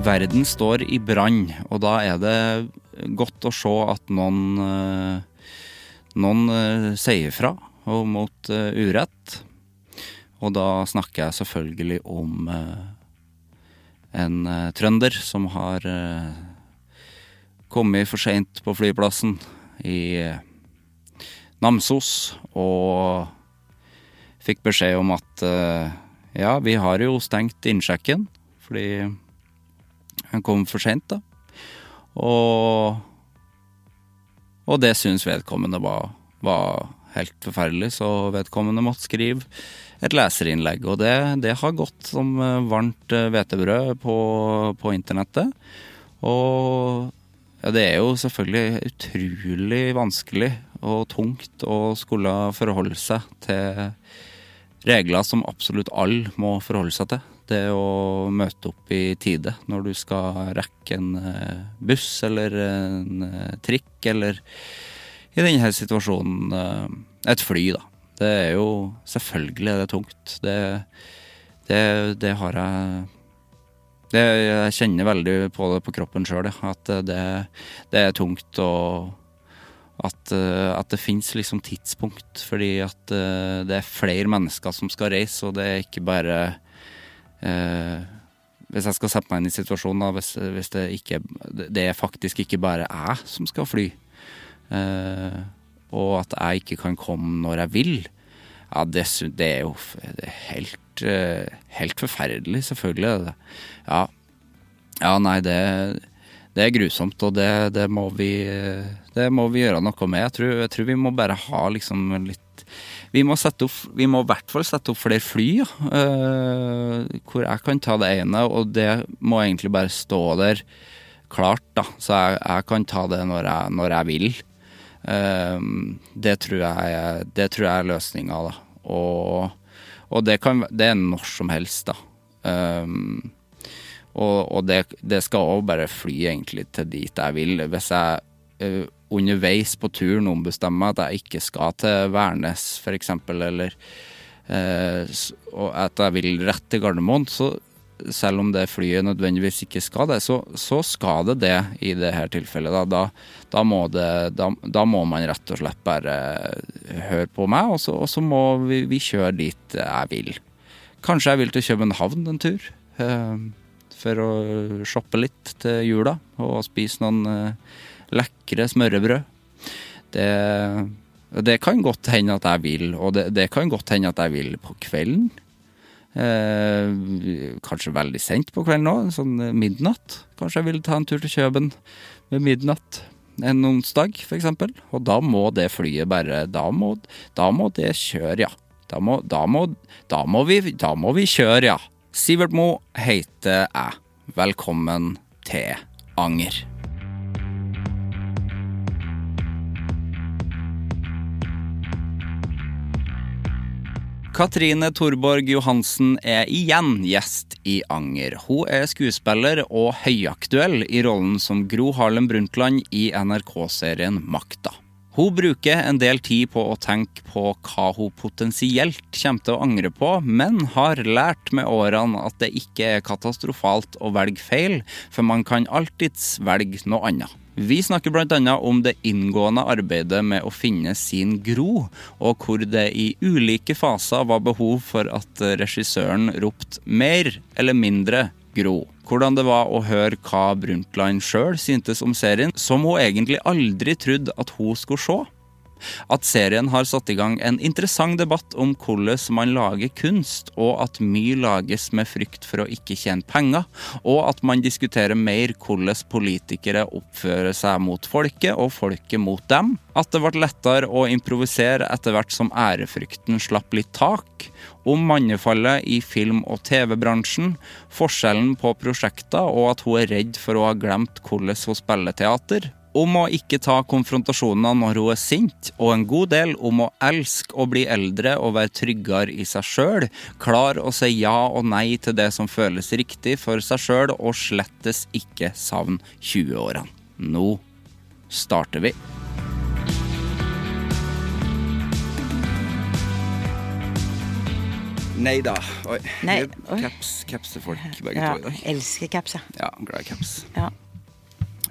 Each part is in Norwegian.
Verden står i brann, og da er det godt å se at noen, eh, noen eh, sier fra og mot eh, urett. Og da snakker jeg selvfølgelig om en trønder som har kommet for seint på flyplassen i Namsos og fikk beskjed om at ja, vi har jo stengt innsjekken fordi han kom for seint, da. Og, og det syns vedkommende var, var, helt forferdelig, så vedkommende måtte skrive et leserinnlegg. Og det, det har gått som varmt hvetebrød på, på internettet. Og ja, det er jo selvfølgelig utrolig vanskelig og tungt å skulle forholde seg til regler som absolutt alle må forholde seg til det å møte opp i tide når du skal rekke en eh, buss eller en eh, trikk, eller i denne situasjonen eh, et fly, da. Det er jo Selvfølgelig er tungt. Det, det, det har jeg det, Jeg kjenner veldig på det på kroppen sjøl, at det, det, er tungt og at, at det fins liksom tidspunkt, fordi at det er flere mennesker som skal reise, og det er ikke bare Hvis jeg skal sette meg inn i situasjonen, da, hvis, hvis, det ikke Det er faktisk ikke bare jeg som skal fly, eh, og at jeg ikke kan komme når jeg vil, ja, det, det er jo det er helt, eh, helt forferdelig, selvfølgelig er Ja, ja nei, det, det er grusomt, og det, det, må vi, det må vi gjøre noe med. Jeg tror, jeg tror vi må bare ha liksom litt vi må, opp, vi må i hvert fall sette opp flere fly, ja. uh, hvor jeg kan ta det ene, og det må egentlig bare stå der klart, da. Så jeg, jeg kan ta det når jeg, når jeg vil. Uh, det, tror jeg, det tror jeg er løsninga, da. Og, og det, kan, det, er når som helst, da. Uh, og, og det, det, skal òg bare fly egentlig til dit jeg vil. Hvis jeg underveis på turen ombestemmer at jeg ikke skal til Værnes, f.eks., eller eh, og at jeg vil rett til Gardermoen, så selv om det flyet nødvendigvis ikke skal det, så, så skal det det i dette tilfellet. Da, da, da, må det, da, må man rett og slett bare høre på meg, og så, og så må vi, vi, kjøre dit jeg vil. Kanskje jeg vil til København en tur. Eh, for å shoppe litt til jula og spise noen eh, lekre smørrebrød. Det, det kan godt hende at jeg vil, og det, det kan godt hende at jeg vil på kvelden. Eh, kanskje veldig sent på kvelden òg, sånn midnatt. Kanskje jeg vil ta en tur til Kjøben ved midnatt en onsdag, f.eks. Og da må det flyet bare Da må, da må det kjøre, ja. Da må, da, må, da, må vi, da må vi kjøre, ja. Sivert Mo heter jeg. Velkommen til Anger. Katrine Torborg Johansen er igjen gjest i Anger. Hun er skuespiller og høyaktuell i rollen som Gro Harlem Brundtland i NRK-serien Makta. Hun bruker en del tid på å tenke på hva hun potensielt kommer til å angre på, men har lært med årene at det ikke er katastrofalt å velge feil, for man kan alltids velge noe annet. Vi snakker bl.a. om det inngående arbeidet med å finne sin Gro, og hvor det i ulike faser var behov for at regissøren ropte mer eller mindre Gro. Hvordan det var å høre hva Brundtland sjøl syntes om serien, som hun egentlig aldri trodde at hun skulle se at serien har satt i gang en interessant debatt om hvordan man lager kunst, og at mye lages med frykt for å ikke tjene penger, og at man diskuterer mer hvordan politikere oppfører seg mot folket, og folket mot dem. At det ble lettere å improvisere etter hvert som ærefrykten slapp litt tak. Om mannefallet i film- og TV-bransjen, forskjellen på prosjekter, og at hun er redd for å ha glemt hvordan hun spiller teater om å ikke ta konfrontasjoner når hun er sint, og en god del om å elske å bli eldre og være tryggere i seg sjøl, klar å si ja og nei til det som føles riktig for seg sjøl, og slettes ikke savn 20-årene. Nå starter vi. Nei da. Oi. Nei. Caps, capsefolk begge Ja, to i dag. elsker caps. Ja, glad i caps. Ja.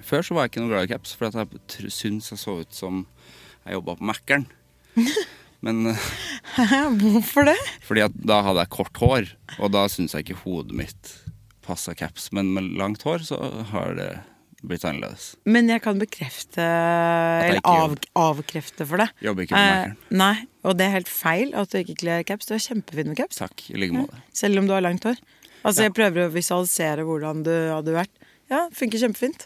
Før så var jeg ikke noe glad i caps, for jeg syntes jeg så ut som jeg jobba på Mækkern. Men eh, Hvorfor det? fordi da hadde jeg kort hår, og da syns jeg ikke hodet mitt passa caps. Men med langt hår så har det blitt annerledes. Men jeg kan bekrefte, eller av, avkrefte for det. Jobber ikke på Eh, Mækkern. nei, og det er helt feil at du ikke kler caps. Du er kjempefin med caps. Takk, i like måte. Selv om du har langt hår. Altså, Jeg prøver å visualisere hvordan du hadde vært. Ja, funker kjempefint.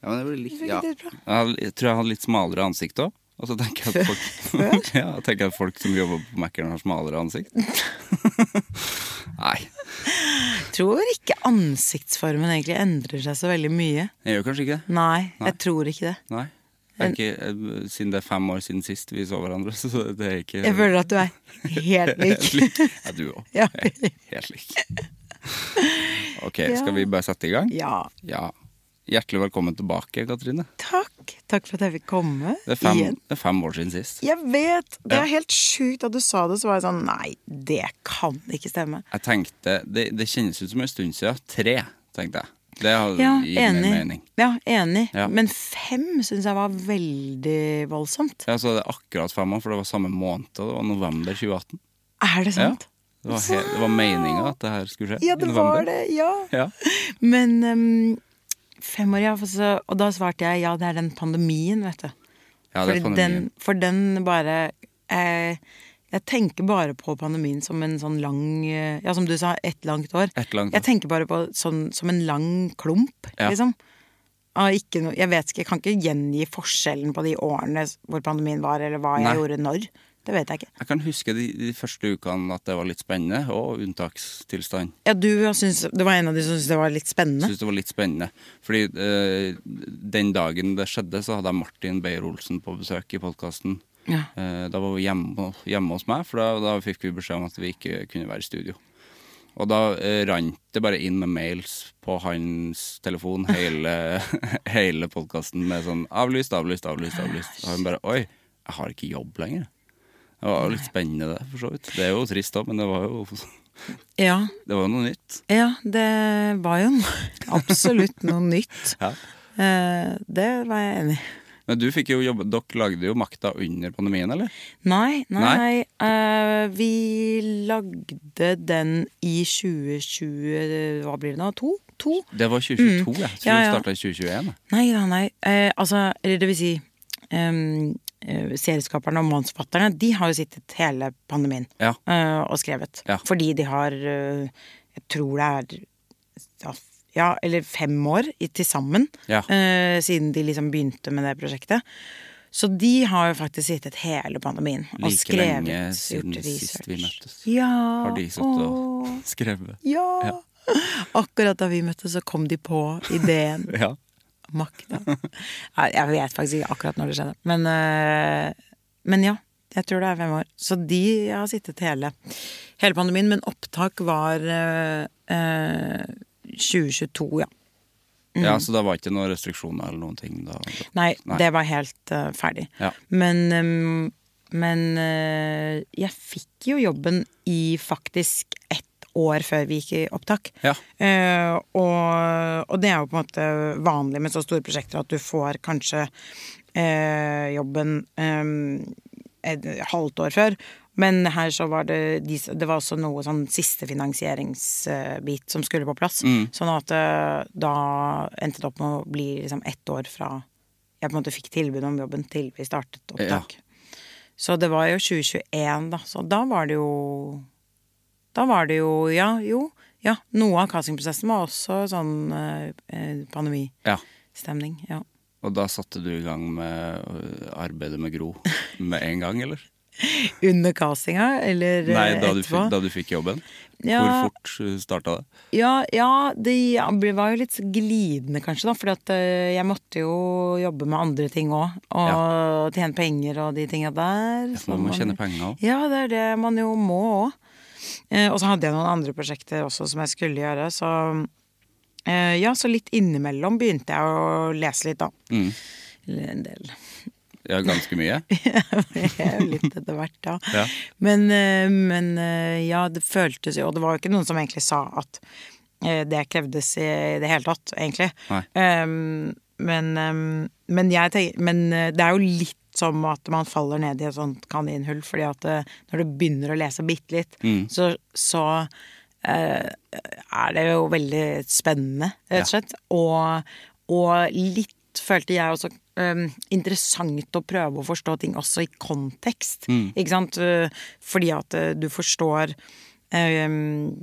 Ja, men det blir litt, ja. Jeg, jeg tror jeg hadde litt smalere ansikt òg. Og så tenker jeg at folk, ja, jeg tenker at folk som jobber på Mækkern, har smalere ansikt. Nei, Jeg Tror ikke ansiktsformen egentlig endrer seg så veldig mye. jeg gjør kanskje ikke det. Nei, Nei. jeg tror ikke det. Nei. Jeg ikke, eh, siden det er fem år siden sist vi så hverandre, så det er ikke Jeg føler at du er helt lik. Helt lik. Ja, du òg. Ja. Helt lik. Ok, skal vi bare sette i gang? Ja. Ja. Hjertelig velkommen tilbake, Katrine. Takk. Takk for at jeg fikk komme Det er fem, igjen. det er fem år siden sist. Jeg vet! Det Ja. er helt sjukt at du sa det, så var jeg sånn Nei, det kan ikke stemme. Jeg tenkte, Det, det kjennes ut som en stund siden. Tre, tenkte jeg. Det har Ja, gir mer mening. Ja, enig. Ja. Men fem syns jeg var veldig voldsomt. Ja, så det er akkurat fem år, for det var samme måned. Det var november 2018. Er det sant? Det var, he, det var meninga at det her skulle skje. Ja, det var det. Ja. Ja. Men ehm, fem år, ja. Så, og da svarte jeg ja, det er den pandemien, vet du. ja, det er pandemien. den, for den bare eh, Jeg tenker bare på pandemien som en sånn lang eh, Ja, som du sa, ett langt år. Et langt år. Jeg tenker bare på sånn som en lang klump, Ja. liksom. Ah, noe, jeg vet ikke, jeg kan ikke gjengi forskjellen på de årene hvor pandemien var, eller hva jeg Nei. gjorde når. Det vet jeg ikke. Jeg kan huske de, de første ukene at det var litt spennende, og unntakstilstand. Ja, du synes, Det var en av de som syntes det var litt spennende. Syns det var litt spennende. Fordi eh, den dagen det skjedde, så hadde jeg Martin Beyer-Olsen på besøk i podkasten. Ja. Eh, da var vi hjemme, hjemme hos meg, for da, da fikk vi beskjed om at vi ikke kunne være i studio. Og da eh, rant det bare inn med mails på hans telefon, hele, hele podkasten med sånn 'avlyst, avlyst, avlyst'. avlyst. Og han bare 'oi, jeg har ikke jobb lenger'. Det var jo litt spennende, det, for så vidt. Det er jo trist òg, men det var jo, Ja, det var jo noe nytt. ja, det var jo absolutt noe nytt. Ja. Eh, det var jeg enig i. Men du fikk jo jobbe, dere lagde jo Makta under pandemien, eller? Nei, nei, Nei? eh, vi lagde den i 2020 Hva blir det nå? To? To? Det var 2022, jeg. Så Mm. Ja, vi ja. starta i 2021. da. Nei da, nei. Eh, altså, eller det vil si eh, Serieskaperne og manusforfatterne De har jo sittet hele pandemien Ja. eh, og skrevet. Ja. Fordi de har eh, Jeg tror det er ja, eller fem år til sammen Ja. eh, siden de liksom begynte med det prosjektet. Så de har jo faktisk sittet hele pandemien og Like skrevet. lenge siden sist vi møttes. Ja. Har de sittet og skrevet? ja. Ja. Akkurat da vi møttes, så kom de på ideen. Ja. Makta. Jeg vet faktisk ikke akkurat når det skjedde. Men, eh, men ja. jeg tror det er fem år. Så de har sittet hele, hele pandemien. Men opptak var eh, eh, 2022, ja. Ja, Så det var ikke noen restriksjoner eller noen ting? da? Nei, Nei. det var helt uh, ferdig. Ja. Men, um, men uh, jeg fikk jo jobben i faktisk ett år før vi gikk i opptak. Ja. Eh, og, og det er jo på en måte vanlig med så store prosjekter at du får kanskje eh, jobben eh, et halvt år før. Men her så var det Det var også noe sånn siste finansieringsbit som skulle på plass. Sånn at eh, da endte det opp med å bli liksom ett år fra jeg på en måte fikk tilbud om jobben til vi startet opptak. Så det var jo 2021, da. Så da var det jo Da var det jo Ja, jo. Ja, noe av castingprosessen var også sånn eh, eh, pandemistemning. ja. Ja. Og da satte du i gang med øh, arbeidet med Gro med en gang, eller? Under castinga, eller eh, Nei, da du, etterpå? fikk, da du fikk jobben? Ja. Hvor fort starta det? Ja, ja det var jo litt glidende, kanskje, da. For jeg måtte jo jobbe med andre ting òg. Og tjene penger og de tinga der. Ja, man må tjene penger òg. Ja, det er det man jo må òg. Eh, og så hadde jeg noen andre prosjekter også som jeg skulle gjøre, så eh, Ja, så litt innimellom begynte jeg å lese litt, da. Mm. Eller en del. Ja, ganske mye. litt etter hvert, ja. Ja. Men, eh, men ja, det føltes jo Og det var jo ikke noen som egentlig sa at det krevdes i det hele tatt, egentlig. Um, men, um, men tenker Men det er jo litt som at man faller ned i et sånt kaninhull, fordi at eh, når du begynner å lese bitte litt, Mm. så, så eh, er det jo veldig spennende, rett og slett. Og, og litt følte jeg også um, interessant å prøve å forstå ting også i kontekst. Ikke sant? Uh, Fordi at du forstår um,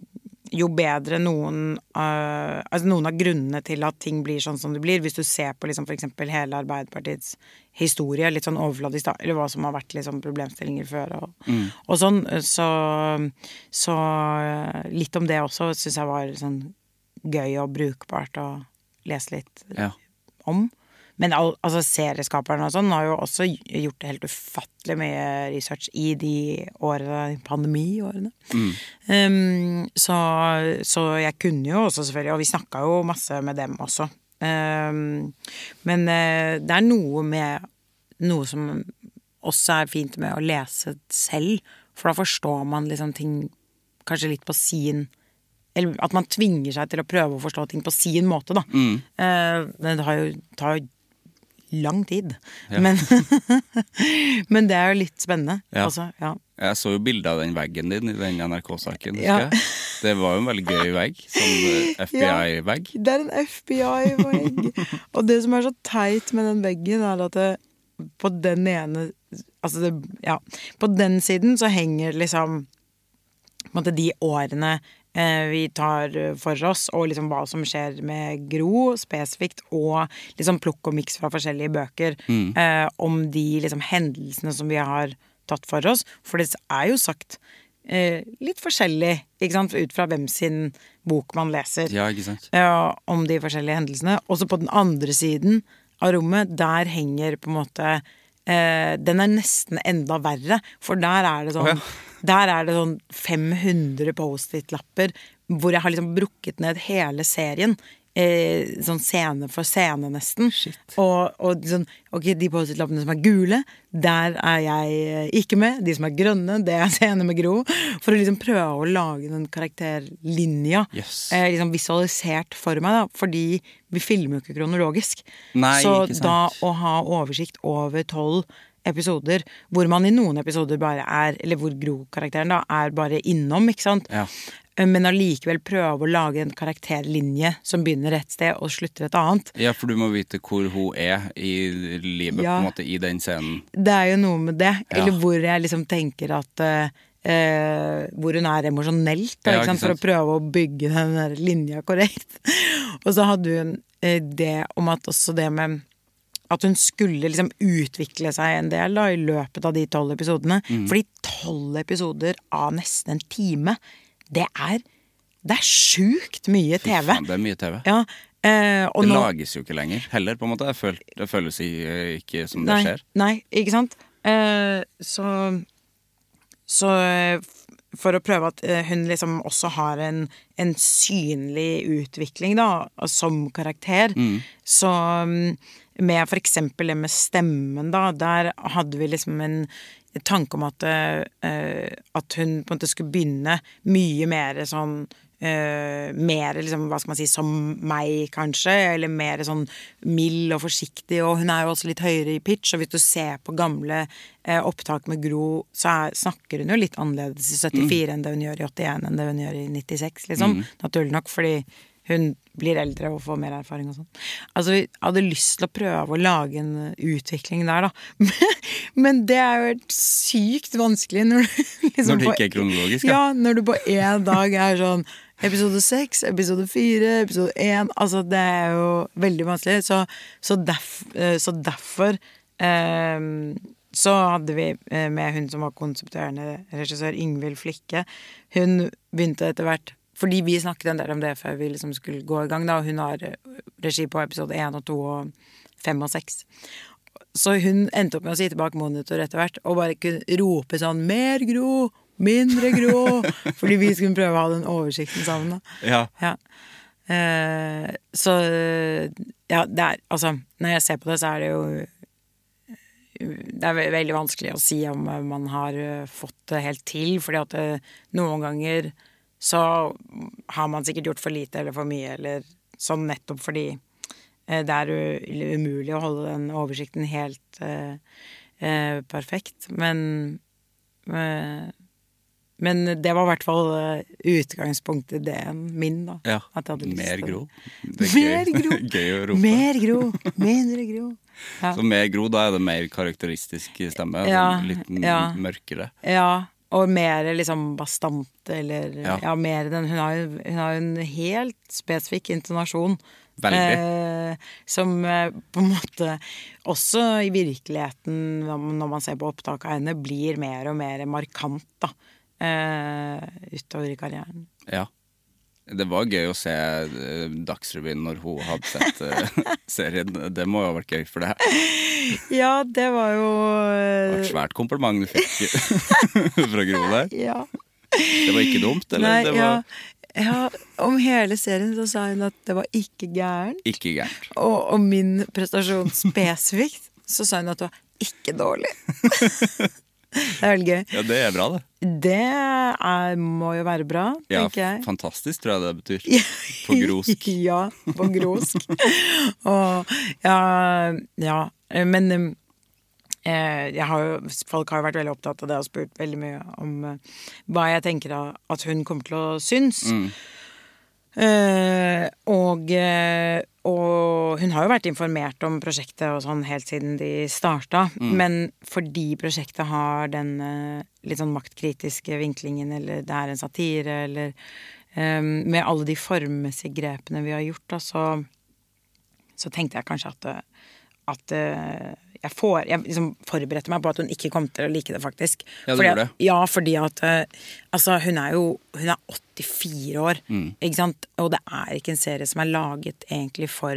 jo bedre noen uh, Altså noen av grunnene til at ting blir sånn som det blir. Hvis du ser på liksom eksempel hele Arbeiderpartiets historie, litt sånn overfladisk, eller hva som har vært liksom problemstillinger før og, og sånn, så, så uh, litt om det også syns jeg var sånn gøy og brukbart å lese litt Ja. om. Men al altså serieskaperne og sånn har jo også gjort helt ufattelig mye research i de årene, pandemiårene. Um, så, så jeg kunne jo også selvfølgelig, og vi snakka jo masse med dem også. Um, men uh, det er noe med Noe som også er fint med å lese selv, for da forstår man liksom ting kanskje litt på sin Eller at man tvinger seg til å prøve å forstå ting på sin måte, da. Mm. men det tar jo, tar jo lang tid. Men, men det er jo litt spennende. Ja. Altså, ja. Jeg så jo bilde av den veggen din i den NRK-saken. Ja. jeg. Det var jo en veldig gøy vegg. Sånn eh, FBI-vegg. Det er en FBI-vegg. og det som er så teit med den veggen, er at det, på den ene Altså, det, ja. På den siden så henger liksom på en måte de årene vi tar for oss, og liksom hva som skjer med Gro spesifikt, og liksom plukk og miks fra forskjellige bøker eh, om de liksom hendelsene som vi har tatt for oss. For det er jo sagt eh, litt forskjellig, ikke sant, ut fra hvem sin bok man leser Ja, ikke sant? ja, om de forskjellige hendelsene. Og så på den andre siden av rommet, der henger på en måte eh, Den er nesten enda verre, for der er det sånn oh, ja. Der er det sånn 500 Post-It-lapper hvor jeg har liksom brukket ned hele serien. Eh, sånn scene for scene, nesten. Og, og sånn, ok, de Post-It-lappene som er gule, der er jeg eh, ikke med. De som er grønne, det er scene med Gro. For å liksom prøve å lage den karakterlinja Yes. eh, liksom visualisert for meg, da. Fordi vi filmer jo ikke kronologisk. Nei, så ikke da å ha oversikt over tolv episoder, hvor man i noen episoder bare er Eller hvor Gro-karakteren da er bare innom, ikke sant. Ja. Eh, Men allikevel prøve å lage en karakterlinje som begynner et sted og slutter et annet. ja, for du må vite hvor hun er i livet, Ja. på en måte, i den scenen. Det er jo noe med det. Ja. Eller hvor jeg liksom tenker at eh, eh, Hvor hun er emosjonelt, da, ikke sant? for å prøve å bygge den der linja korrekt. og så hadde hun eh, det om at også det med at hun skulle liksom utvikle seg en del da, i løpet av de tolv episodene. Mm. Fordi tolv episoder av nesten en time, det er Det er sjukt mye TV. Faen, det er mye TV. Ja, eh, og Det nå, lages jo ikke lenger heller, på en måte. Føl, det føles ikke som det nei, skjer. Nei, ikke sant? Eh, så Så eh, for å prøve at eh, hun liksom også har en, en synlig utvikling, da, som karakter, så mm, med eksempel det med stemmen, da, der hadde vi liksom en tanke om at, eh, at hun på en måte skulle begynne mye mer sånn Uh, mer liksom, hva skal man si, som meg, kanskje. Eller mer sånn mild og forsiktig. Og hun er jo også litt høyere i pitch, og hvis du ser på gamle uh, opptak med Gro, så er, snakker hun jo litt annerledes i 74 enn det hun gjør i 81 enn det hun gjør i 96, liksom. Naturlig nok, fordi hun blir eldre og får mer erfaring og sånn. Altså, vi hadde lyst til å prøve å lage en utvikling der, da. Men det er jo helt sykt vanskelig når du liksom Når det ikke er kronologisk, ja. ja. når du på én dag er sånn Episode seks, episode fire, episode én Altså, det er jo veldig vanskelig. Så, så, derf, eh, så derfor eh, så hadde vi eh, med hun som var konseptuerende regissør, Ingvild Flikke. Hun begynte etter hvert Fordi vi snakket en del om det før vi liksom skulle gå i gang, da. Hun har eh, regi på episode én og to og fem og seks. Så hun endte opp med å sitte bak monitor etter hvert og bare kunne rope sånn 'Mer Gro! Mindre Gro!' Fordi vi skulle prøve å ha den oversikten sammen. da. Ja. Ja. Eh, så ja, det er Altså, når jeg ser på det, så er det jo Det er veldig vanskelig å si om eh, man har eh, fått det helt til, fordi at det, noen ganger så har man sikkert gjort for lite eller for mye, eller sånn nettopp fordi eh, det er umulig å holde den oversikten helt uh, uh, perfekt. Men uh, men det var i hvert fall utgangspunktet ideen min, da. ja. At jeg hadde lyst Mer. Gro. Det er Mer gøy. Gro. gøy å rope. Mer Gro! Mindre Gro. Ja. Så mer Gro, da er det mer karakteristisk stemme? Ja, litt ja. mørkere? ja. Og mer liksom bastant, eller ja, Ja. mer den Hun har jo en helt spesifikk intonasjon. Veldig. Eh, som eh, på en måte også i virkeligheten, når man ser på opptak av henne, blir mer og mer markant, da. Eh, utover i karrieren. Ja. Det var gøy å se eh, Dagsrevyen når hun hadde sett eh, serien. Det må jo ha vært gøy for deg. Ja, det var jo Det eh, var et svært kompliment du fikk fra Gro der. Ja. Det var ikke dumt, eller? Nei, det ja, ja. Om hele serien så sa hun at det var ikke gærent. ikke gærent. Og om min prestasjon spesifikt, så sa hun at det var ikke dårlig. Det er veldig gøy. Ja, det er bra, det. Det er, må jo være bra, Ja, tenker jeg. fantastisk, tror jeg det betyr. På grosk. ja, på grosk. og ja, ja. Men eh, jeg har jo, folk har jo vært veldig opptatt av det og spurt veldig mye om eh, hva jeg tenker at hun kommer til å synes. Eh, og, eh, og hun har jo vært informert om prosjektet og sånn helt siden de starta. Men fordi prosjektet har den eh, litt sånn maktkritiske vinklingen, eller det er en satire, eller um, Med alle de formmessige grepene vi har gjort, da, så, så tenkte jeg kanskje at, eh, at eh, jeg, for, jeg liksom forberedte meg på at hun ikke kom til å like det, faktisk. Ja, du Fordi gjorde at- det. Ja, fordi at eh, Altså, hun er jo Hun er 84 år, Mm. ikke sant? Og det er ikke en serie som er laget egentlig for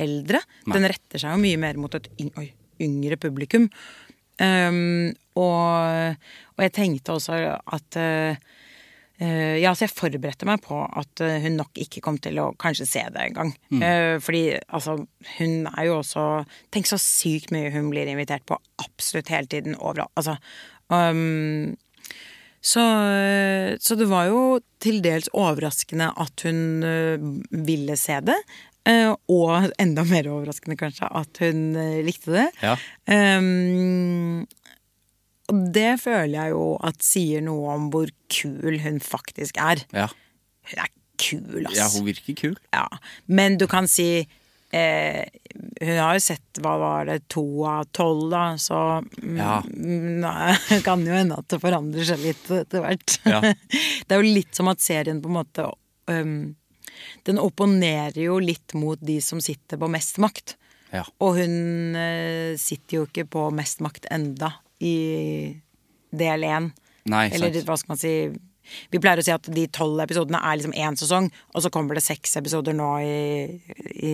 eldre. Den retter seg jo mye mer mot et oi, yngre publikum. Um, og, og jeg tenkte også at eh, ja, så jeg forberedte meg på at eh, hun nok ikke kom til å kanskje se det engang. Mm. Uh, fordi altså, hun er jo også Tenk så sykt mye hun blir invitert på absolutt hele tiden overalt. Altså, um, så, så det var jo til dels overraskende at hun ville se det. og enda mer overraskende kanskje at hun likte det. Ja. Um, og det føler jeg jo at sier noe om hvor kul hun faktisk er. Ja. Hun er kul, ass. ja, hun virker kul. Ja, men du kan si eh, Hun har jo sett, hva var det, to av tolv, da, så mm, Ja. mm, Det kan jo hende at det forandrer seg litt etter hvert. Ja. Det er jo litt som at serien på en måte um, Den opponerer jo litt mot de som sitter på mest makt. Ja. Og hun eh, sitter jo ikke på mest makt enda i del én. Eller sant. hva skal man si Vi pleier å si at de tolv episodene er liksom én sesong, og så kommer det seks episoder nå i, i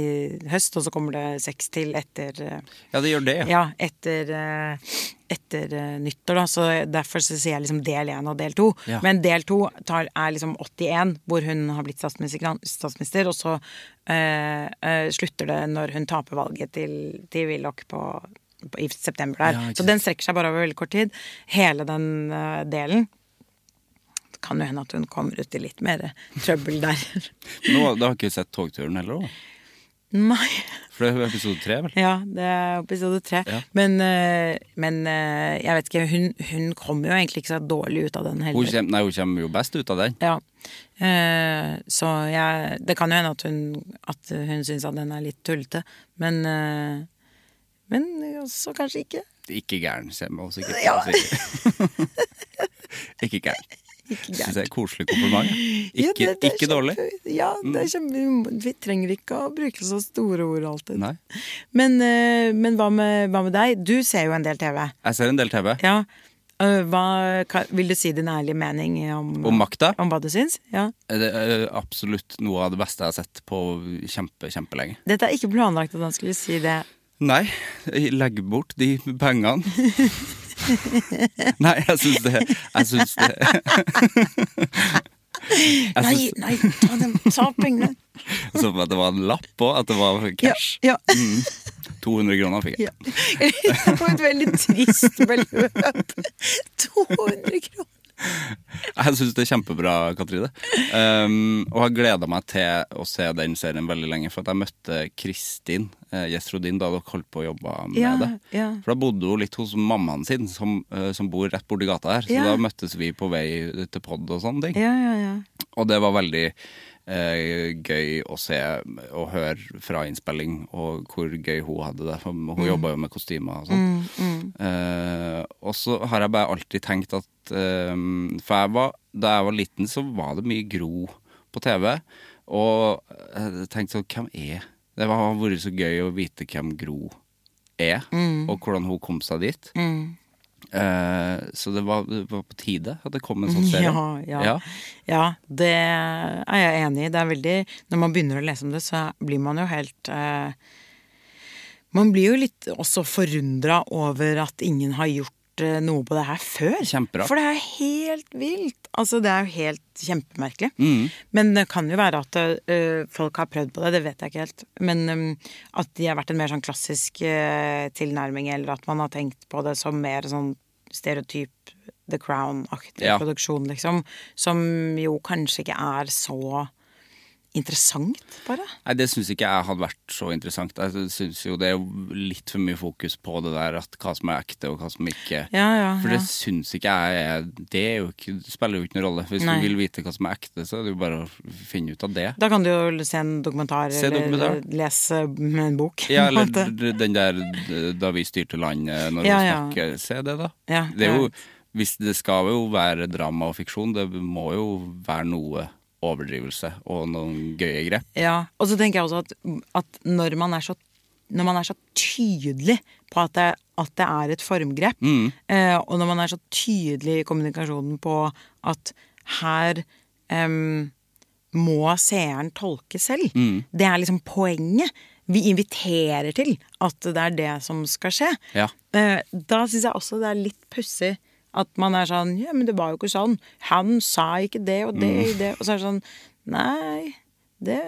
høst, og så kommer det seks til etter eh, Ja, det gjør det. Ja, etter, eh, etter eh, nyttår, da. Så derfor så sier jeg liksom del én og del to. Ja. Men del to tar, er liksom 81, hvor hun har blitt statsminister, statsminister og så øh, øh, slutter det når hun taper valget til, til Willoch på, i september der. Ja, så den strekker seg bare over veldig kort tid. Hele den uh, delen. Det kan jo hende at hun kommer ut i litt mer trøbbel der. Nå, da har ikke sett togturen heller, da. Nei. For det er episode tre, vel? Ja, det er episode tre. Ja. Men, eh, men eh, jeg vet ikke, hun, hun kommer jo egentlig ikke så dårlig ut av den Hun kommer, nei, hun kommer jo best ut av den. Ja. Så jeg Det kan jo hende at hun, at hun syns at den er litt tullete, men Men også kanskje ikke. Ikke gæren, kommer også. Ikke, Ja. til å. Ikke gæren. Ikke Syns jeg er koselig kompliment. Ja, Ikke, det- det er ikke dårlig. Mm. Ja, det er kjempe, vi trenger ikke å bruke så store ord alltid. Nei. Men, eh, men hva, med, hva med deg? Du ser jo en del TV. Jeg ser en del TV. Ja. Eh, hva, hva, vil du si din ærlige mening om, Om makta? om hva du syns? Ja. Det er absolutt noe av det beste jeg har sett på kjempe, kjempelenge. Dette er ikke planlagt at han skulle si det. Nei, legg bort de pengene. Nei, jeg syns det Jeg syns det Jeg Nei, nei, ta, dem, ta pengene! jeg så at det var en lapp på, at det var cash. Ja, ja. Mm. 200 kroner fikk jeg. ja. var et veldig trist beløp. 200 kroner. Jeg syns det er kjempebra, Katrine. Um, og har gleda meg til å se den serien veldig lenge, for at jeg møtte Kristin eh, Gjesrodin da dere holdt på å jobbe med Ja, det. ja. For da bodde hun litt hos mammaen sin, som, eh, som bor rett borti gata her. Så Ja. da møttes vi på vei til pod og sånne ting. Ja, ja, ja. Og det var veldig gøy å se og høre fra innspilling, og hvor gøy hun hadde det. For hun jobba jo med kostymer og sånn. Eh, og så har jeg bare alltid tenkt at eh, For jeg var, da jeg var liten, så var det mye Gro på TV. Og jeg tenkte sånn Hvem er Det har vært så gøy å vite hvem Gro er, og hvordan hun kom seg dit. Eh, så det var, det var på tide at det kom en sånn serie. Ja, ja. Ja. ja, det er jeg enig i. Det er veldig Når man begynner å lese om det, så blir man jo helt eh, Man blir jo litt også forundra over at ingen har gjort eh, noe på det her før. Kjemperart. For det er helt vilt. Altså, det er jo helt kjempemerkelig. Mm. Men det kan jo være at eh, folk har prøvd på det, det vet jeg ikke helt. Men eh, at de har vært en mer sånn klassisk eh, tilnærming, eller at man har tenkt på det som mer sånn stereotyp The Crown-aktig Ja. produksjon, liksom. Som jo kanskje ikke er så interessant, bare. Nei, det syns ikke jeg hadde vært så interessant. Jeg syns jo det er litt for mye fokus på det der at hva som er ekte og hva som ikke Ja, ja, For ja. det syns ikke jeg er Det er jo ikke, spiller jo ikke noen rolle. Hvis Nei. du vil vite hva som er ekte, så er det jo bare å finne ut av det. Da kan du jo se en dokumentar, Se dokumentar. eller lese en bok. Ja, eller den der Da vi styrte landet, når Ja, ja. snakker. Se det, da. Ja, det er jo hvis Det skal jo være drama og fiksjon. Det må jo være noe overdrivelse og noen gøye grep. Ja, og så tenker jeg også at, at når, man er så, når man er så tydelig på at det, at det er et formgrep, eh, og når man er så tydelig i kommunikasjonen på at her eh, må seeren tolke selv, det er liksom poenget. Vi inviterer til at det er det som skal skje. Ja. Eh, da syns jeg også det er litt pussig at man er sånn Ja, men det var jo ikke sånn. Han sa ikke det og det og det. Og så er det sånn Nei, det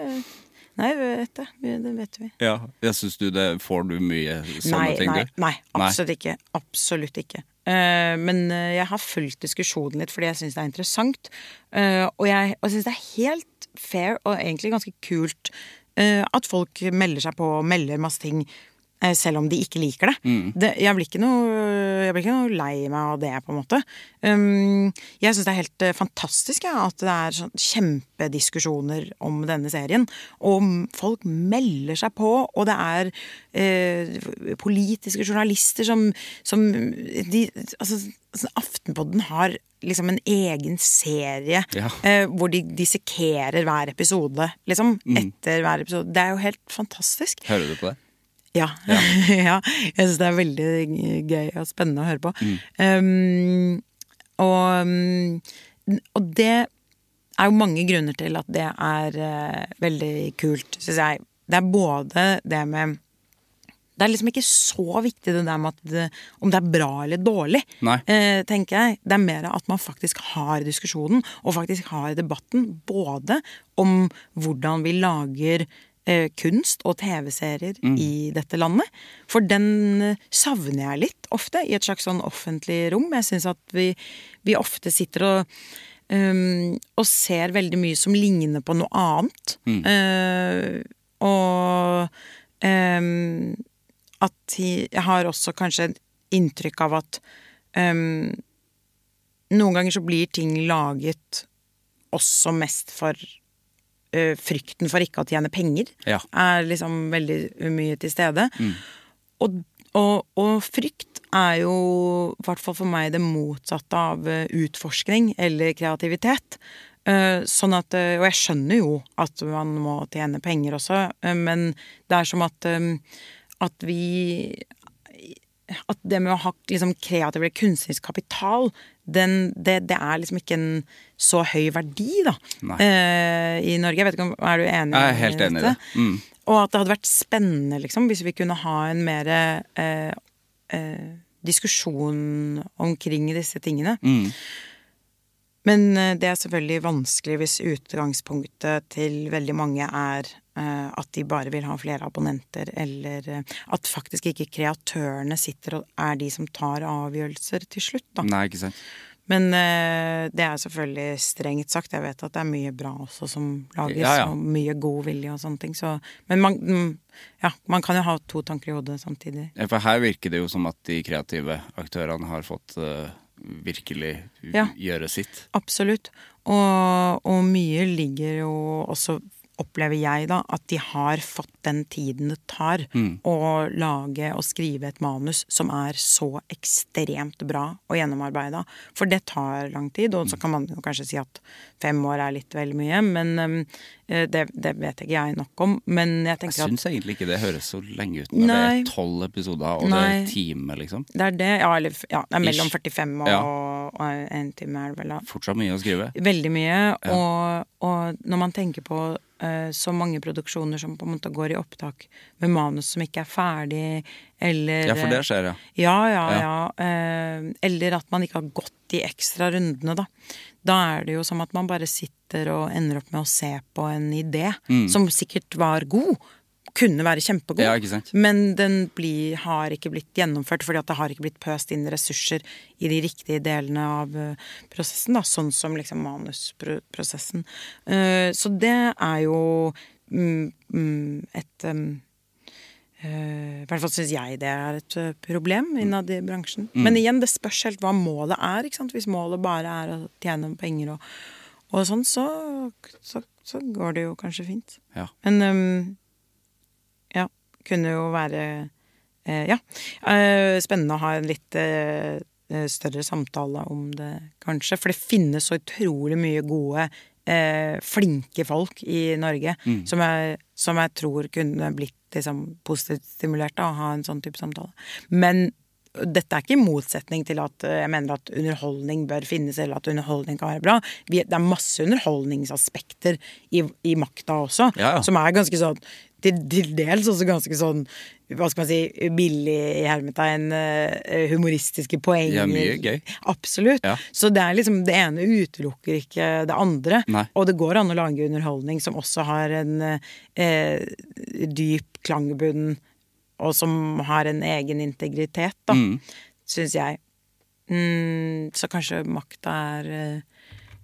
Nei, vet det. Det vet vi. Ja, jeg synes du det Får du mye sånne Nei, ting, nei, du? nei, absolutt ikke. Absolutt ikke. Uh, men eh, jeg har fulgt diskusjonen litt fordi jeg syns det er interessant. Uh, og jeg og syns det er helt fair og egentlig ganske kult uh, at folk melder seg på og melder masse ting. Eh, Selv om de ikke liker det. Mm. det jeg, blir ikke noe, jeg blir ikke noe lei meg av det, på en måte. Um, jeg syns det er helt eh, fantastisk ja, at det er sånn kjempediskusjoner om denne serien. Og folk melder seg på, og det er eh, politiske journalister som, som de, altså, altså, Aftenpodden har liksom en egen serie Ja. eh, hvor de dissekerer hver episode, liksom. Etter hver episode. Det er jo helt fantastisk. Hører du på det? Ja. ja. Jeg syns det er veldig gøy og spennende å høre på. Um, og um, og det er jo mange grunner til at det er uh, veldig kult, syns jeg. Det er både det med Det er liksom ikke så viktig det der med at det, om det er bra eller dårlig, eh, tenker jeg. Det er mer at man faktisk har diskusjonen, og faktisk har debatten. Både om hvordan vi lager kunst og TV-serier i dette landet. For den eh, savner jeg litt ofte i et slags sånn offentlig rom. Jeg syns at vi, vi ofte sitter og um, og ser veldig mye som ligner på noe annet. Eh, og um, at jeg har også kanskje inntrykk av at um, noen ganger så blir ting laget også mest for eh, frykten for ikke å tjene penger. Ja. Er liksom veldig mye til stede. Og, og, og frykt er jo, i hvert fall for meg, det motsatte av eh, utforskning eller kreativitet. Eh, Sånn at, eh, og jeg skjønner jo at man må tjene penger også, eh, men det er som at, eh, at vi At det med å ha liksom kreativ eller kunstnerisk kapital, den, det, det er liksom ikke en så høy verdi, da, eh, i Norge. Jeg vet ikke om Er du enig Jeg er helt enig i det. Mm. Og at det hadde vært spennende, liksom, hvis vi kunne ha en mer eh, eh, diskusjon omkring disse tingene. Mm. Men eh, det er selvfølgelig vanskelig hvis utgangspunktet til veldig mange er at de bare vil ha flere abonnenter, eller eh, at faktisk ikke kreatørene sitter og er de som tar avgjørelser til slutt, da. Nei, ikke sant. Men eh, det er selvfølgelig strengt sagt. Jeg vet at det er mye bra også som lages, Ja, ja. og mye god vilje og sånne ting. Så, men man, mm, ja, man kan jo ha to tanker i hodet samtidig. Ja, For her virker det jo som at de kreative aktørene har fått uh, virkelig Ja. gjøre sitt. Absolutt. Og, og mye ligger jo også opplever jeg da, at de har fått den tiden det tar å lage og skrive et manus som er så ekstremt bra og gjennomarbeida. For det tar lang tid, og så kan man kanskje si at fem år er litt vel mye, men um, eh, det, det vet ikke jeg nok om. Men jeg Jeg tenker at syns egentlig ikke det høres så lenge ut når det er tolv episoder og det er en time, liksom. det er det, ja, eller ja, det er mellom Ish. 45 og, Ja. og en time er det vel da. Fortsatt mye å skrive. Veldig mye. Og, og når man tenker på så mange produksjoner som på en måte går i opptak med manus som ikke er ferdig, eller Ja, for det skjer, ja. Ja, ja, Ja. ja. eh, eller at man ikke har gått de ekstra rundene, da. Da er det jo som at man bare sitter og ender opp med å se på en idé som sikkert var god. Kunne være kjempegod, Mm. Ja, men den blir, har ikke blitt gjennomført fordi at det har ikke blitt pøst inn ressurser i de riktige delene av eh, prosessen. Da, sånn som liksom manusprosessen. Eh, så det er jo mm, mm, et um, eh, I hvert fall syns jeg det er et problem innad i bransjen. Mm. Men igjen, det spørs helt hva målet er. Hvis målet bare er å tjene penger og, og sånn, så, så, så går det jo kanskje fint. ja. Men um, kunne jo være eh, Ja. eh, spennende å ha en litt eh, større samtale om det, kanskje. For det finnes så utrolig mye gode, eh, flinke folk i Norge som, jeg, som jeg tror kunne blitt liksom, positivt stimulert av å ha en sånn type samtale. Men dette er ikke i motsetning til at jeg mener at underholdning bør finnes, eller at underholdning kan være bra. Det er masse underholdningsaspekter i, i makta også, Ja, ja. som er ganske sånn til, til dels også ganske sånn hva skal man si, billig i hermetegn, eh, humoristiske poenger. Ja, mye gøy. Absolutt. Ja. Så det er liksom, det ene utelukker ikke det andre. Nei. Og det går an å lage underholdning som også har en eh, dyp klangbunn, og som har en egen integritet, da, Mm. syns jeg. Mm, så kanskje makta er eh,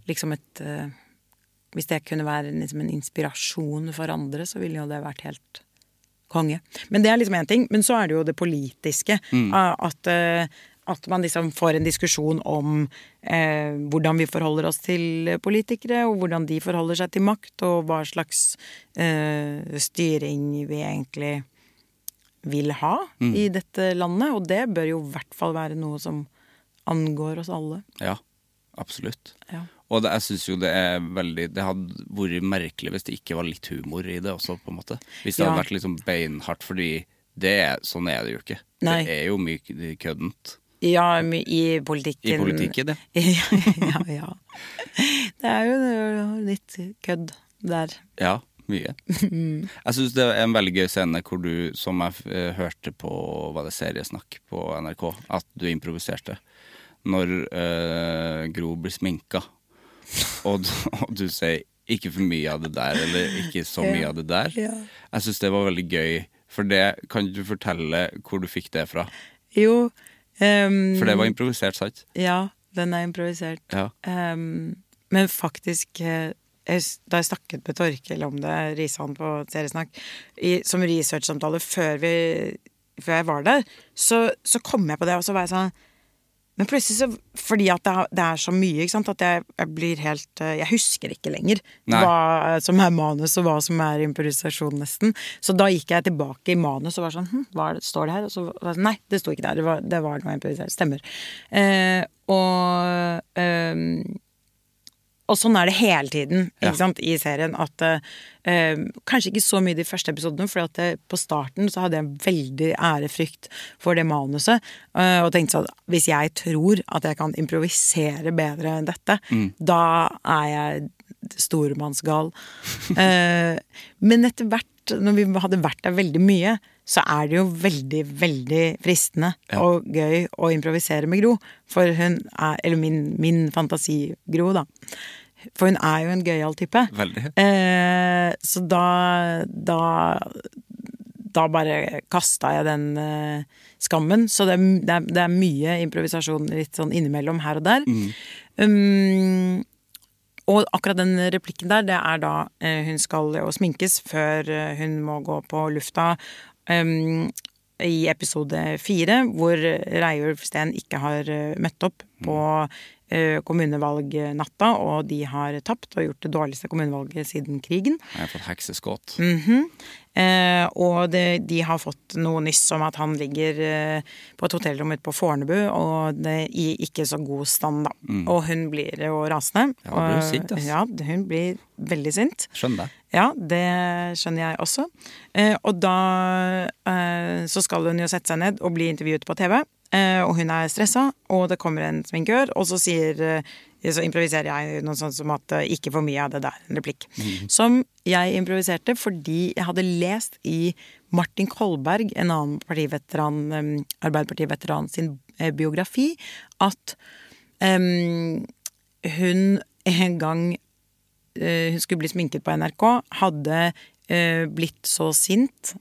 liksom et eh, Hvis det kunne være liksom en inspirasjon for andre, så ville jo det vært helt konge. Men det er liksom én ting. Men så er det jo det politiske. Mm. At, eh, at man liksom får en diskusjon om eh, hvordan vi forholder oss til politikere, og hvordan de forholder seg til makt, og hva slags eh, styring vi egentlig vil ha i dette landet. Og det bør jo i hvert fall være noe som angår oss alle. Ja, absolutt. Ja. Og det, jeg syns jo det er veldig Det hadde vært merkelig hvis det ikke var litt humor i det også, på en måte. Hvis det Ja. hadde vært liksom beinhardt, fordi det sånn er det jo ikke. Nei. Det er jo mye køddent. Ja, i politikken. I politikken, ja. ja, ja. Det er jo litt kødd der. Ja, mye. Jeg syns det er en veldig gøy scene hvor du, som jeg eh, hørte på var det seriesnakk på NRK, at du improviserte. Når øh, Gro blir sminka, og, du- og du sier 'ikke for mye av det der', eller 'ikke så mye av det der'. Ja. Jeg syns det var veldig gøy, for det kan du fortelle hvor du fikk det fra. Jo um, For det var improvisert, sant? Ja, den er improvisert. Ja. Um, men faktisk eh, jeg, Da jeg snakket med Torkel om det, Risan på Seriesnakk, i, som researchsamtale før, vi, før jeg var der, så, så kom jeg på det, og så var jeg sånn Men plutselig så Fordi at det er, det er så mye, sant, at jeg, jeg blir helt eh, Jeg husker ikke lenger Nei. hva som er manus, og hva som er improvisasjon, nesten. Så da gikk jeg tilbake i manus og var sånn hm, Hva det, står det her? Og så sånn, Nei, det sto ikke der. Det var, det var noe improvisert. Stemmer. Eh, og ehm, og sånn er det hele tiden Ja. sant, i serien. At eh, Kanskje ikke så mye de første episodene, for eh, på starten så hadde jeg veldig ærefrykt for det manuset. eh, og tenkte sånn Hvis jeg tror at jeg kan improvisere bedre enn dette, da er jeg stormannsgal. Eh, men etter hvert, når vi hadde vært der veldig mye, så er det jo veldig, veldig fristende Ja. og gøy å improvisere med Gro. For hun er Eller min, min fantasi-Gro, da. For hun er jo en gøyal type. Veldig. Eh, så da, da Da bare kasta jeg den eh, skammen. Så det, er- det, er, det er mye improvisasjon litt sånn innimellom her og der. Um, og akkurat den replikken der, det er da eh, hun skal jo sminkes før eh, hun må gå på lufta. Um, I episode fire, hvor Reiulf Steen ikke har eh, møtt opp på eh, kommunevalgnatta, og de har tapt og gjort det dårligste kommunevalget siden krigen. Jeg har fått hekseskudd. Mm -hmm. Eh, og det, de har fått noe nyss om at han ligger eh, på et hotellrom ute på Fornebu, og det, i ikke så god stand, da. Og hun blir jo rasende. Mm. Ja, hun blir sint, ass. Ja, hun blir veldig sint. Skjønner jeg. Ja, det skjønner jeg også. Eh, og da eh, så skal hun jo sette seg ned og bli intervjuet på TV. Eh, og hun er stressa, og det kommer en sminkør, og så sier eh, så improviserer jeg noe sånt som at eh, 'ikke for mye av det der', en replikk. Som jeg improviserte fordi jeg hadde lest i Martin Kolberg, en annen partiveteran, Arbeiderpartiveteran sin biografi, at um, hun en gang hun skulle bli sminket på NRK, hadde eh, blitt så sint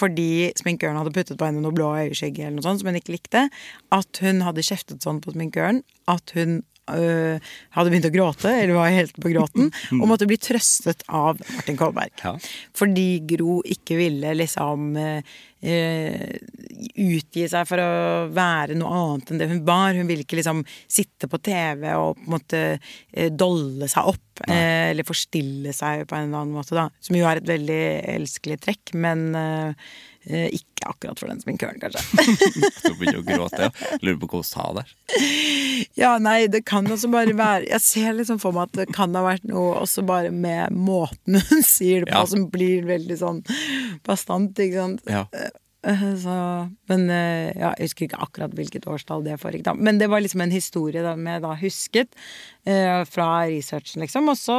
fordi sminkøren hadde puttet på henne noe blå øyeskygge eller noe sånt som hun ikke likte, at hun hadde kjeftet sånn på sminkøren at hun eh, hadde begynt å gråte, eller var helt på gråten, og måtte bli trøstet av Martin Kolberg. Ja. Fordi Gro ikke ville liksom eh, utgi seg for å være noe annet enn det hun var. Hun ville ikke liksom sitte på TV og på en måte eh, dolle seg opp. Eh, eller forstille seg på en eller annen måte, da. Som jo er et veldig elskelig trekk, men eh, eh, ikke akkurat for den sminkøren, kanskje. du begynner å gråte, ja. Lurer på hvordan hun sa det. Ja, nei, det kan også bare være Jeg ser liksom for meg at det kan ha vært noe også bare med måten hun sier det på, Ja. som blir veldig sånn bastant, ikke sant. Ja. Eh, Så, men eh, ja, jeg husker ikke akkurat hvilket årstall det foregikk. da. Men det var liksom en historie da, jeg da husket eh, fra researchen, liksom. Og så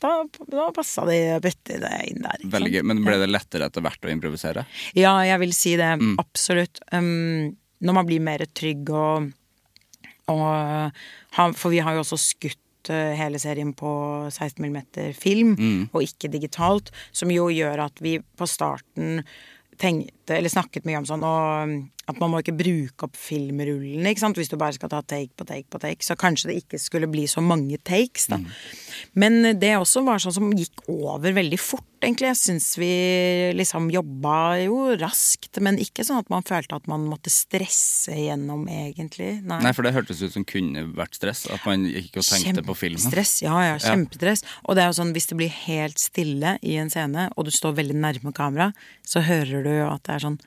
da, da passa de å bytte det inn der. Veldig gøy. Men ble det lettere etter hvert å improvisere? Ja, jeg vil si det. Absolutt. Um, når man blir mer trygg og, og For vi har jo også skutt eh, hele serien på 16 mm film, og ikke digitalt. Som jo gjør at vi på starten tenkte, eller snakket mye om sånn og, at man må ikke bruke opp filmrullene ikke sant? hvis du bare skal ta take på take på take. Så kanskje det ikke skulle bli så mange takes. da. Men det også var sånn som gikk over veldig fort, egentlig. Jeg syns vi liksom jobba jo raskt, men ikke sånn at man følte at man måtte stresse gjennom, egentlig. Nei. Nei, for det hørtes ut som kunne vært stress. At man gikk og tenkte på filmen. Stress, ja, ja, kjempestress. Og det er jo sånn, hvis det blir helt stille i en scene, og du står veldig nærme kamera, så hører du at det er sånn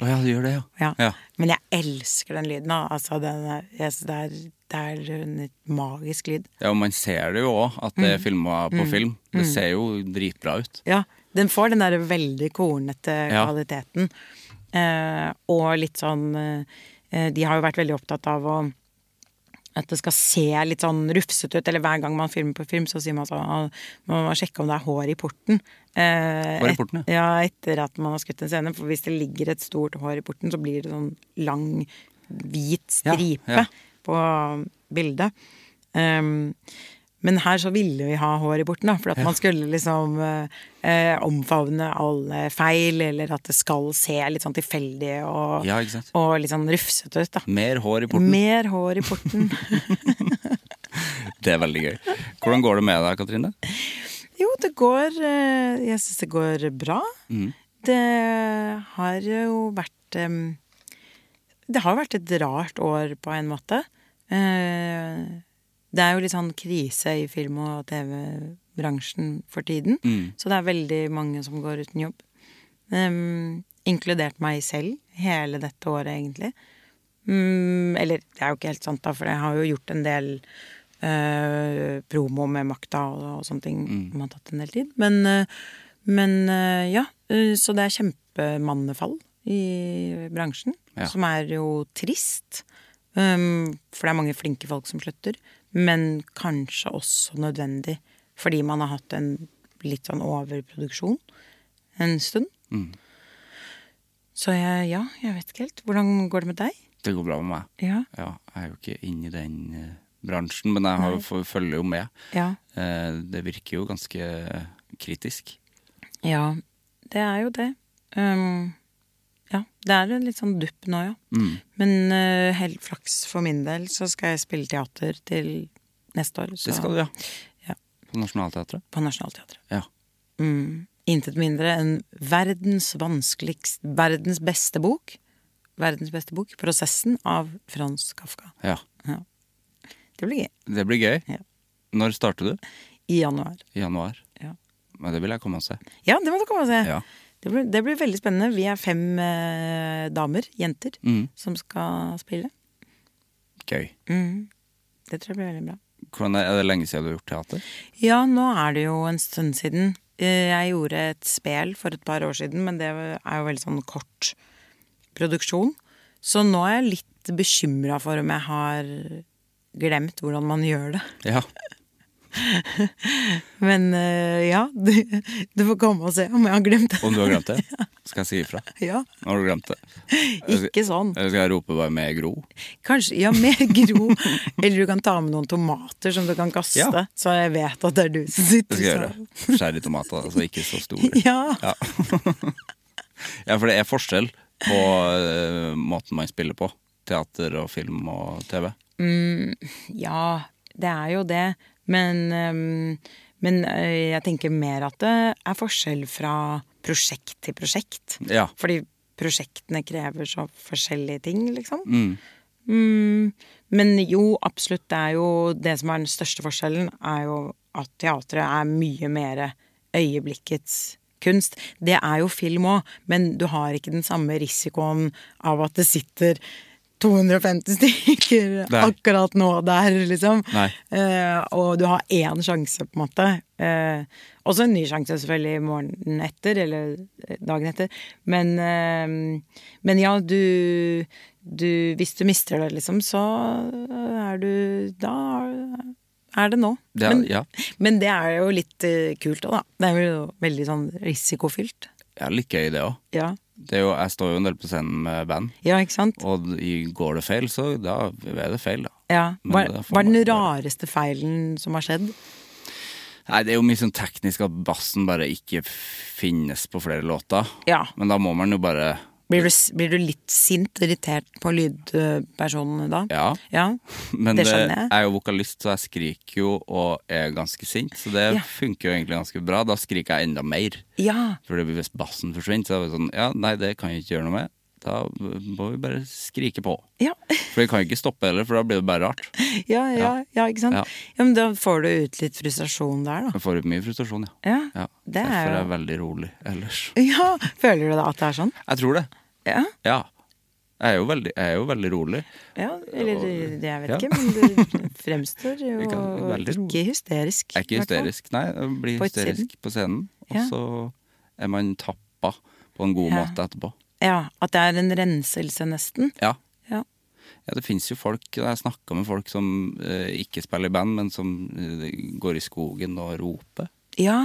Å ja, det gjør det, ja. ja. Ja. Men jeg elsker den lyden. Altså, den er, det, er, det er en magisk lyd. Ja, og man ser det jo òg, at det er filma på film. Det ser jo dritbra ut. Ja, den får den der veldig kornete kvaliteten. Eh, og litt sånn eh, De har jo vært veldig opptatt av å at det skal se litt sånn rufsete ut. Eller hver gang man filmer på film, så sier man sånn «Ah, Man må sjekke om det er hår i porten. Eh, Hår i porten, et, ja. Etter at man har skutt en scene. For hvis det ligger et stort hår i porten, så blir det sånn lang, hvit Ja, stripe ja. på bildet. Um, men her så ville vi ha hår i porten, da, for at man skulle liksom eh, eh, omfavne alle feil, eller at det skal se litt sånn tilfeldig og, Ja, og litt sånn rufsete ut, da. Mer hår i porten. Mer hår i porten. Det er veldig gøy. Hvordan går det med deg, Katrine? Jo, det går eh, Jeg syns det går bra. Mm. Det har jo vært Det har vært et rart år på en måte. Eh, Det er jo litt sånn krise i film- og TV-bransjen for tiden. Mm. Så det er veldig mange som går uten jobb. Inkludert meg selv hele dette året, egentlig. Mm, eller det er jo ikke helt sant, da, for jeg har jo gjort en del eh, promo med makta og, og sånne ting som har tatt en del tid. Men, eh, men eh, ja, eh, så det er kjempemannefall i bransjen, Ja. som er jo trist. Um, for det er mange flinke folk som slutter, men kanskje også nødvendig fordi man har hatt en litt sånn overproduksjon en stund. Mm. Så jeg, ja, jeg vet ikke helt. Hvordan går det med deg? Det går bra med meg. Ja. Ja, jeg er jo ikke inne i den bransjen, men jeg har, følger jo med. Ja. Eh, det virker jo ganske kritisk. ja, det er jo det. Um, ja, det er en litt sånn dupp nå, ja. Mm. Men uh, hell flaks for min del, så skal jeg spille teater til neste år. Så, Det skal du, ja. Ja. På Nationaltheatret? På Nationaltheatret. Ja. Mm. Intet mindre enn verdens vanskeligst Verdens beste bok. Verdens beste bok, 'Prosessen' av Frans Kafka. Ja. ja. Det blir gøy. Det blir gøy. Ja. Når starter du? I januar. I januar? Ja. Men det vil jeg komme og se. Ja, det må du komme og se. Ja. Det, blir, det blir veldig spennende. Vi er fem eh, damer, jenter, Mm. som skal spille. Gøy. Mm. Det tror jeg blir veldig bra. Hvordan er, er det lenge siden du har gjort teater? Ja, nå er det jo en stund siden. Eh, Jeg gjorde et spel for et par år siden, men det er jo veldig sånn kort produksjon. Så nå er jeg litt bekymra for om jeg har glemt hvordan man gjør det. Ja. Men eh, ja, du, du får komme og se om jeg har glemt det. Om du har glemt det, skal jeg si ifra. Ja, har du glemt det. ikke sånn. Eller skal jeg rope bare med Gro? Kanskje, ja, med gro. Eller du kan ta med noen tomater som du kan kaste, Ja. så jeg vet at det er du som Det skal jeg sånn. gjøre. Skjære i tomater, altså ikke så store. Ja. Ja. ja, for det er forskjell på uh, måten man spiller på. Teater og film og TV. Ja, det er jo det. Men, um, men øh, jeg tenker mer at det er forskjell fra prosjekt til prosjekt. Ja. Fordi prosjektene krever så forskjellige ting, liksom. Mm. Mm, men jo, absolutt. Det er jo det som er den største forskjellen, er jo at teatret er mye mer øyeblikkets kunst. Det er jo film òg, men du har ikke den samme risikoen av at det sitter 250 stykker Nei. akkurat nå der, liksom. Eh, og du har én sjanse, på en måte. Eh, også en ny sjanse selvfølgelig morgenen etter, eller eh, dagen etter. Men, eh, men ja, du, du Hvis du mister det, liksom, så er du Da er det nå. Det er- men, ja. men det er jo litt eh, kult òg, da. Det er jo veldig sånn risikofylt. Ja, litt gøy det òg. Ja. Det er jo, jeg står jo en del på scenen med band, ja, ikke sant? og går det feil, så da er det feil, da. Ja. Men Hva det får hva er den rareste feilen som har skjedd? Nei, det er jo mye sånn teknisk at bassen bare ikke finnes på flere låter. Ja. Men da må man jo bare Blir du, blir du litt sint, irritert på lydpersonene da? Ja. Ja. Men Det jeg. jeg er jo vokalist, så jeg skriker jo og er ganske sint. Så det Ja. funker jo egentlig ganske bra. Da skriker jeg enda mer. Ja. For hvis bassen forsvinner, så er det sånn Ja, nei, det kan jeg ikke gjøre noe med. Da må vi bare skrike på. Ja. For vi kan ikke stoppe heller, for da blir det bare rart. Ja, ja, ja, ikke sant? Ja. Men da får du ut litt frustrasjon der, da. Jeg får ut mye frustrasjon, ja. Ja, det Derfor er er jeg veldig rolig ellers. Ja, Føler du da at det er sånn? Jeg tror det. Ja. Ja. Jeg er jo veldig, er jo veldig rolig. ja eller det, jeg vet ikke, men du fremstår jo ikke hysterisk. Jeg er ikke hysterisk, nei. Jeg blir hysterisk på scenen. Og så er man tappa på en god måte etterpå. Ja, At det er en renselse, nesten. Ja. Ja. Ja, det fins jo folk Jeg snakka med folk som eh, ikke spiller i band, men som eh, går i skogen og roper. Ja.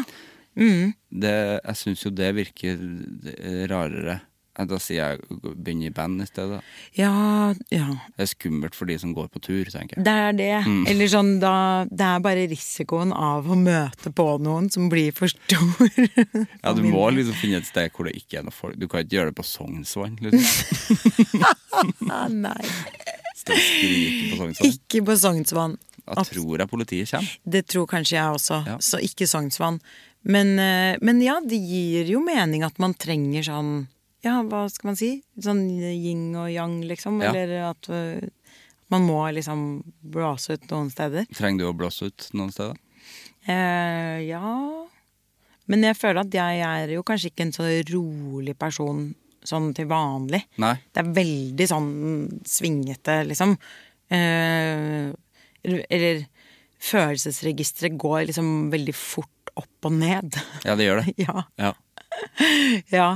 Mm. Det, jeg syns jo det virker eh, rarere. Eh, Da sier jeg begynn i band i stedet. Ja, ja. Det er skummelt for de som går på tur, tenker jeg. Det er det. Eller sånn da Det er bare risikoen av å møte på noen som blir for stor. Ja, Du må liksom finne et sted hvor det ikke er noe folk. Du kan ikke gjøre det på Sognsvann. Liksom. Nei. Stå og skrike på Sognsvann. Ikke på Sognsvann. Da tror jeg politiet kommer. Det tror kanskje jeg også. Ja. Så ikke Sognsvann. Men, eh, men ja, det gir jo mening at man trenger sånn Ja, hva skal man si? Sånn yin og yang, liksom. Ja. Eller at eh, man må liksom blåse ut noen steder. Trenger du å blåse ut noen steder? Eh, ja Men jeg føler at jeg er jo kanskje ikke en så rolig person sånn til vanlig. Nei? Det er veldig sånn svingete, liksom. Eh, eller, eller følelsesregisteret går liksom veldig fort opp og ned. Ja, det gjør det. ja. Ja. ja.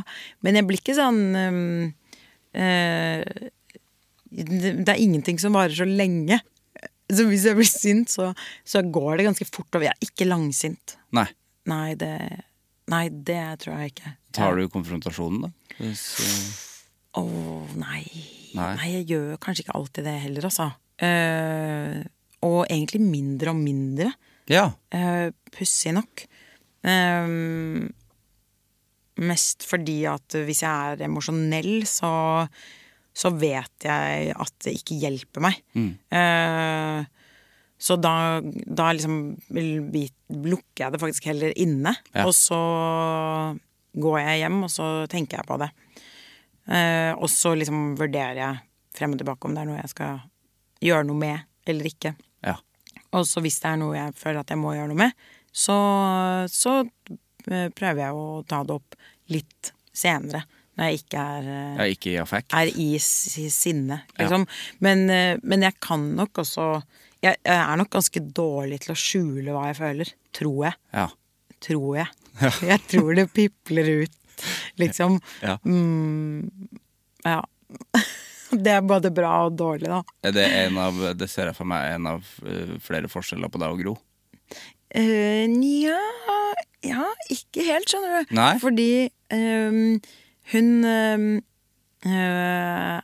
Men jeg blir ikke sånn um, uh, det, er ingenting som varer så lenge. Så hvis jeg blir sint, så, så går det ganske fort over. Jeg er ikke langsint. Nei. Nei, det, nei, det tror jeg ikke. Tar du konfrontasjonen, da? Hvis, uh... oh, nei. Nei. nei. jeg gjør kanskje ikke alltid det heller, altså. Uh, og egentlig mindre og mindre. ja. Uh, Pussig nok. Eh, mest fordi at hvis jeg er emosjonell, så, så vet jeg at det ikke hjelper meg. Mm. Eh, så da, da liksom lukker jeg det faktisk heller inne. Ja. Og så går jeg hjem, og så tenker jeg på det. Eh, og så liksom vurderer jeg frem og tilbake om det er noe jeg skal gjøre noe med eller ikke. ja. Og så hvis det er noe jeg føler at jeg må gjøre noe med, så, så prøver jeg å ta det opp litt senere. Når jeg ikke er, jeg ja ikke i affekt? er i sinne, liksom. Men, eh, men jeg kan nok også jeg, jeg er nok ganske dårlig til å skjule hva jeg føler. Tror jeg. Ja. Tror jeg. Jeg tror det pipler ut, liksom. Ja. Mm, ja. Det er både bra og dårlig, da. Er det en av Det ser jeg for meg er en av eh, flere forskjeller på deg og Gro. Uh, Nja Ja, ikke helt, skjønner du. Nei? Fordi um, hun eh,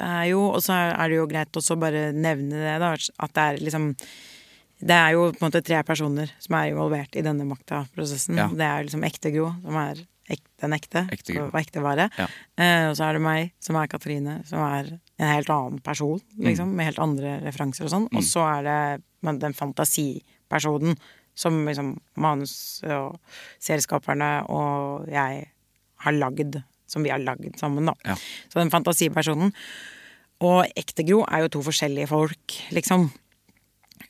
er jo Og så er det jo greit også bare nevne det, da. At det er liksom Det er jo på en måte tre personer som er involvert i denne makta-prosessen. Ja. Det er liksom ekte Gro, som er ek, den ekte. Ekte og ekte vare. Ja. Eh, og så er det meg, som er Katrine, som er en helt annen person, Mm. liksom. Med helt andre referanser og sånn. Og så er det men den fantasipersonen som liksom manus- og serieskaperne og jeg har lagd. Som vi har lagd sammen, da. Ja. Så den fantasipersonen og ekte Gro er jo to forskjellige folk, liksom.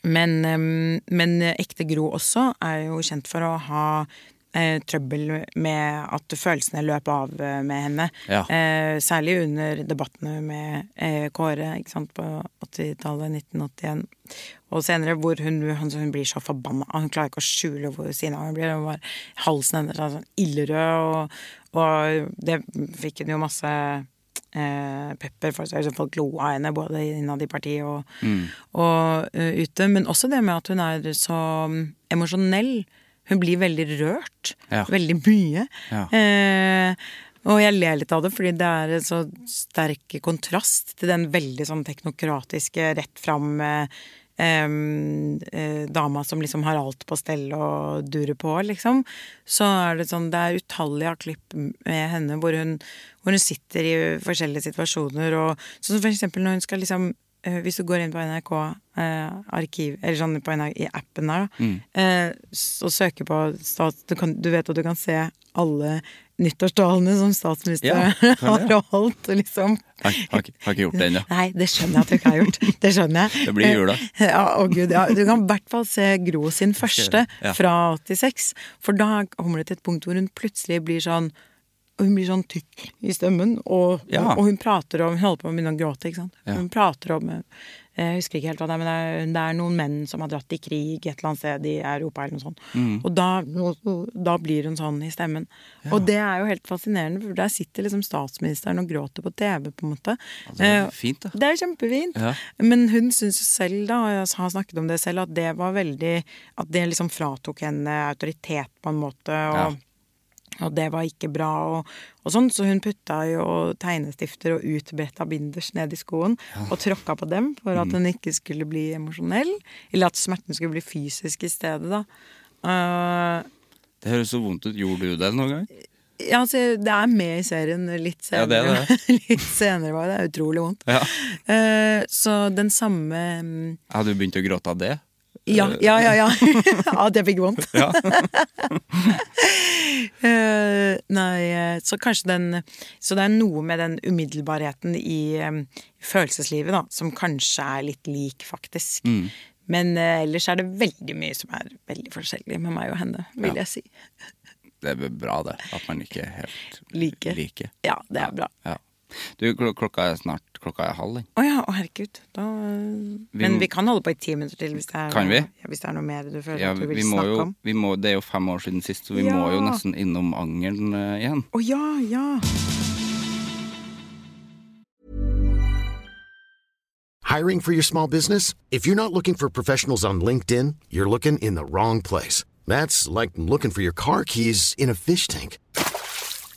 Men, ehm, men ekte Gro også er jo kjent for å ha eh, trøbbel med at følelsene løp av eh, med henne. Ja. Eh, særlig under debattene med eh, Kåre sant, på 80-tallet, 1981. Og senere hvor hun, hun, hun blir så forbanna. Hun klarer ikke å skjule hvor sinna hun blir. Hun var, halsen hennes er sånn ildrød, og, og det fikk hun jo masse eh, pepper for. Så folk lo av henne, både innad i partiet og, og uh, ute. Men også det med at hun er så mm, emosjonell. Hun blir veldig rørt. Ja. Veldig mye. Ja. Eh, og jeg ler litt av det, fordi det er en så sterk kontrast til den veldig sånn teknokratiske, rett fram eh, eh, dama som liksom har alt på stell og durer på, liksom. Så er det sånn Det er utallige av klipp med henne hvor hun, hvor hun sitter i forskjellige situasjoner og Sånn som for eksempel når hun skal liksom eh, hvis du går inn på NRK eh, arkiv, eller sånn på NRK, i appen der, da, eh, s- og søker på stats... Du, kan, du vet at du kan se alle nyttårstalene som statsministeren Ja, har holdt, liksom. Har, har, har ikke gjort det ennå. Nei, det skjønner jeg at du ikke har gjort. Det skjønner jeg. Det blir jula. Eh, Ja, å gud, ja. Du kan i hvert fall se Gro sin første Ja. fra 86. For da kommer det til et punkt hvor hun plutselig blir sånn og hun blir sånn tykk i stemmen. Og, Ja. og, hun prater om Hun holder på å begynne å gråte, ikke sant. Ja. Hun prater om eh, Jeg husker ikke helt hva det er, men det er, det er noen menn som har dratt i krig et eller annet sted i Europa eller noe sånt. Mm. Og da, da blir hun sånn i stemmen. Og det er jo helt fascinerende, for der sitter liksom statsministeren og gråter på TV, på en måte. det er Eh, fint, da. Det er kjempefint. Ja. Men hun syns jo selv, da, og jeg har snakket om det selv, at det var veldig At det liksom fratok henne autoritet på en måte. og Og det var ikke bra, og, og sånn, så hun putta jo tegnestifter og utbretta binders ned i skoen og tråkka på dem for at hun ikke skulle bli emosjonell. Eller at smerten skulle bli fysisk i stedet, da. Uh, Det høres så vondt ut. Gjorde du det noen gang? ja, altså, det er med i serien litt Ja, det senere. er litt senere var det. Det utrolig vondt. Ja. Uh, så den samme um, Hadde du begynt å gråte av det? Ja, ja, ja. ja. At det fikk vondt. Ja. Eh, nei, eh, så kanskje den Så det er noe med den umiddelbarheten i eh, følelseslivet, da, som kanskje er litt lik, faktisk. Mm. Men eh, ellers er det veldig mye som er veldig forskjellig med meg og henne, vil Ja. jeg si. Det er bra, det. At man ikke er helt Like. like. Ja, det er bra. Ja. Du, kl- klokka er snart Klokka er halv, den. Å ja, oh, herregud. Da, men må- vi kan holde på i ti minutter til hvis det er, Kan vi? Ja, hvis det er noe mer du føler Ja, at du vil vi må snakke jo, om. vi må, det er jo fem år siden sist, så vi Ja. må jo nesten innom angeren uh, igjen. Å ja, ja. Hiring for your small business? If you're not looking for professionals on LinkedIn, you're looking in the wrong place. That's like looking for your car keys in a fish tank.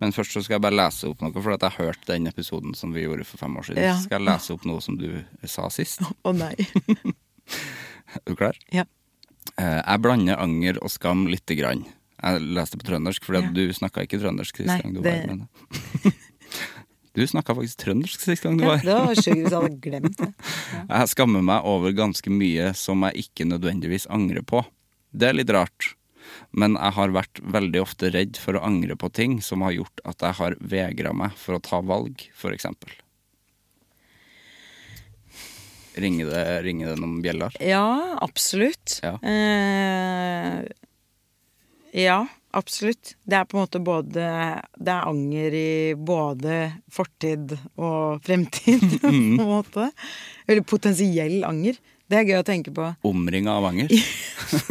Men først så skal jeg bare lese opp noe, for jeg hørte den episoden som vi gjorde for fem år siden. Ja. Så skal jeg lese opp noe som du sa sist. Å nei. Er du klar? Ja. Eh, Jeg blander anger og skam lite grann. Jeg leste på trøndersk, for Ja. du snakka ikke trøndersk sist gang du var her. Du snakka faktisk trøndersk sist gang du Ja, var det var sjukt hvis jeg hadde glemt det. Jeg skammer meg over ganske mye som jeg ikke nødvendigvis angrer på. Det er litt rart, men jeg har vært veldig ofte redd for å angre på ting som har gjort at jeg har vegra meg for å ta valg, eksempel. Ringer det, ringer det noen bjeller? Ja, absolutt. Ja. Eh, ja, absolutt. Det er på en måte både Det er anger i både fortid og fremtid, på en måte. Eller potensiell anger. Det er gøy å tenke på. Omringa av anger?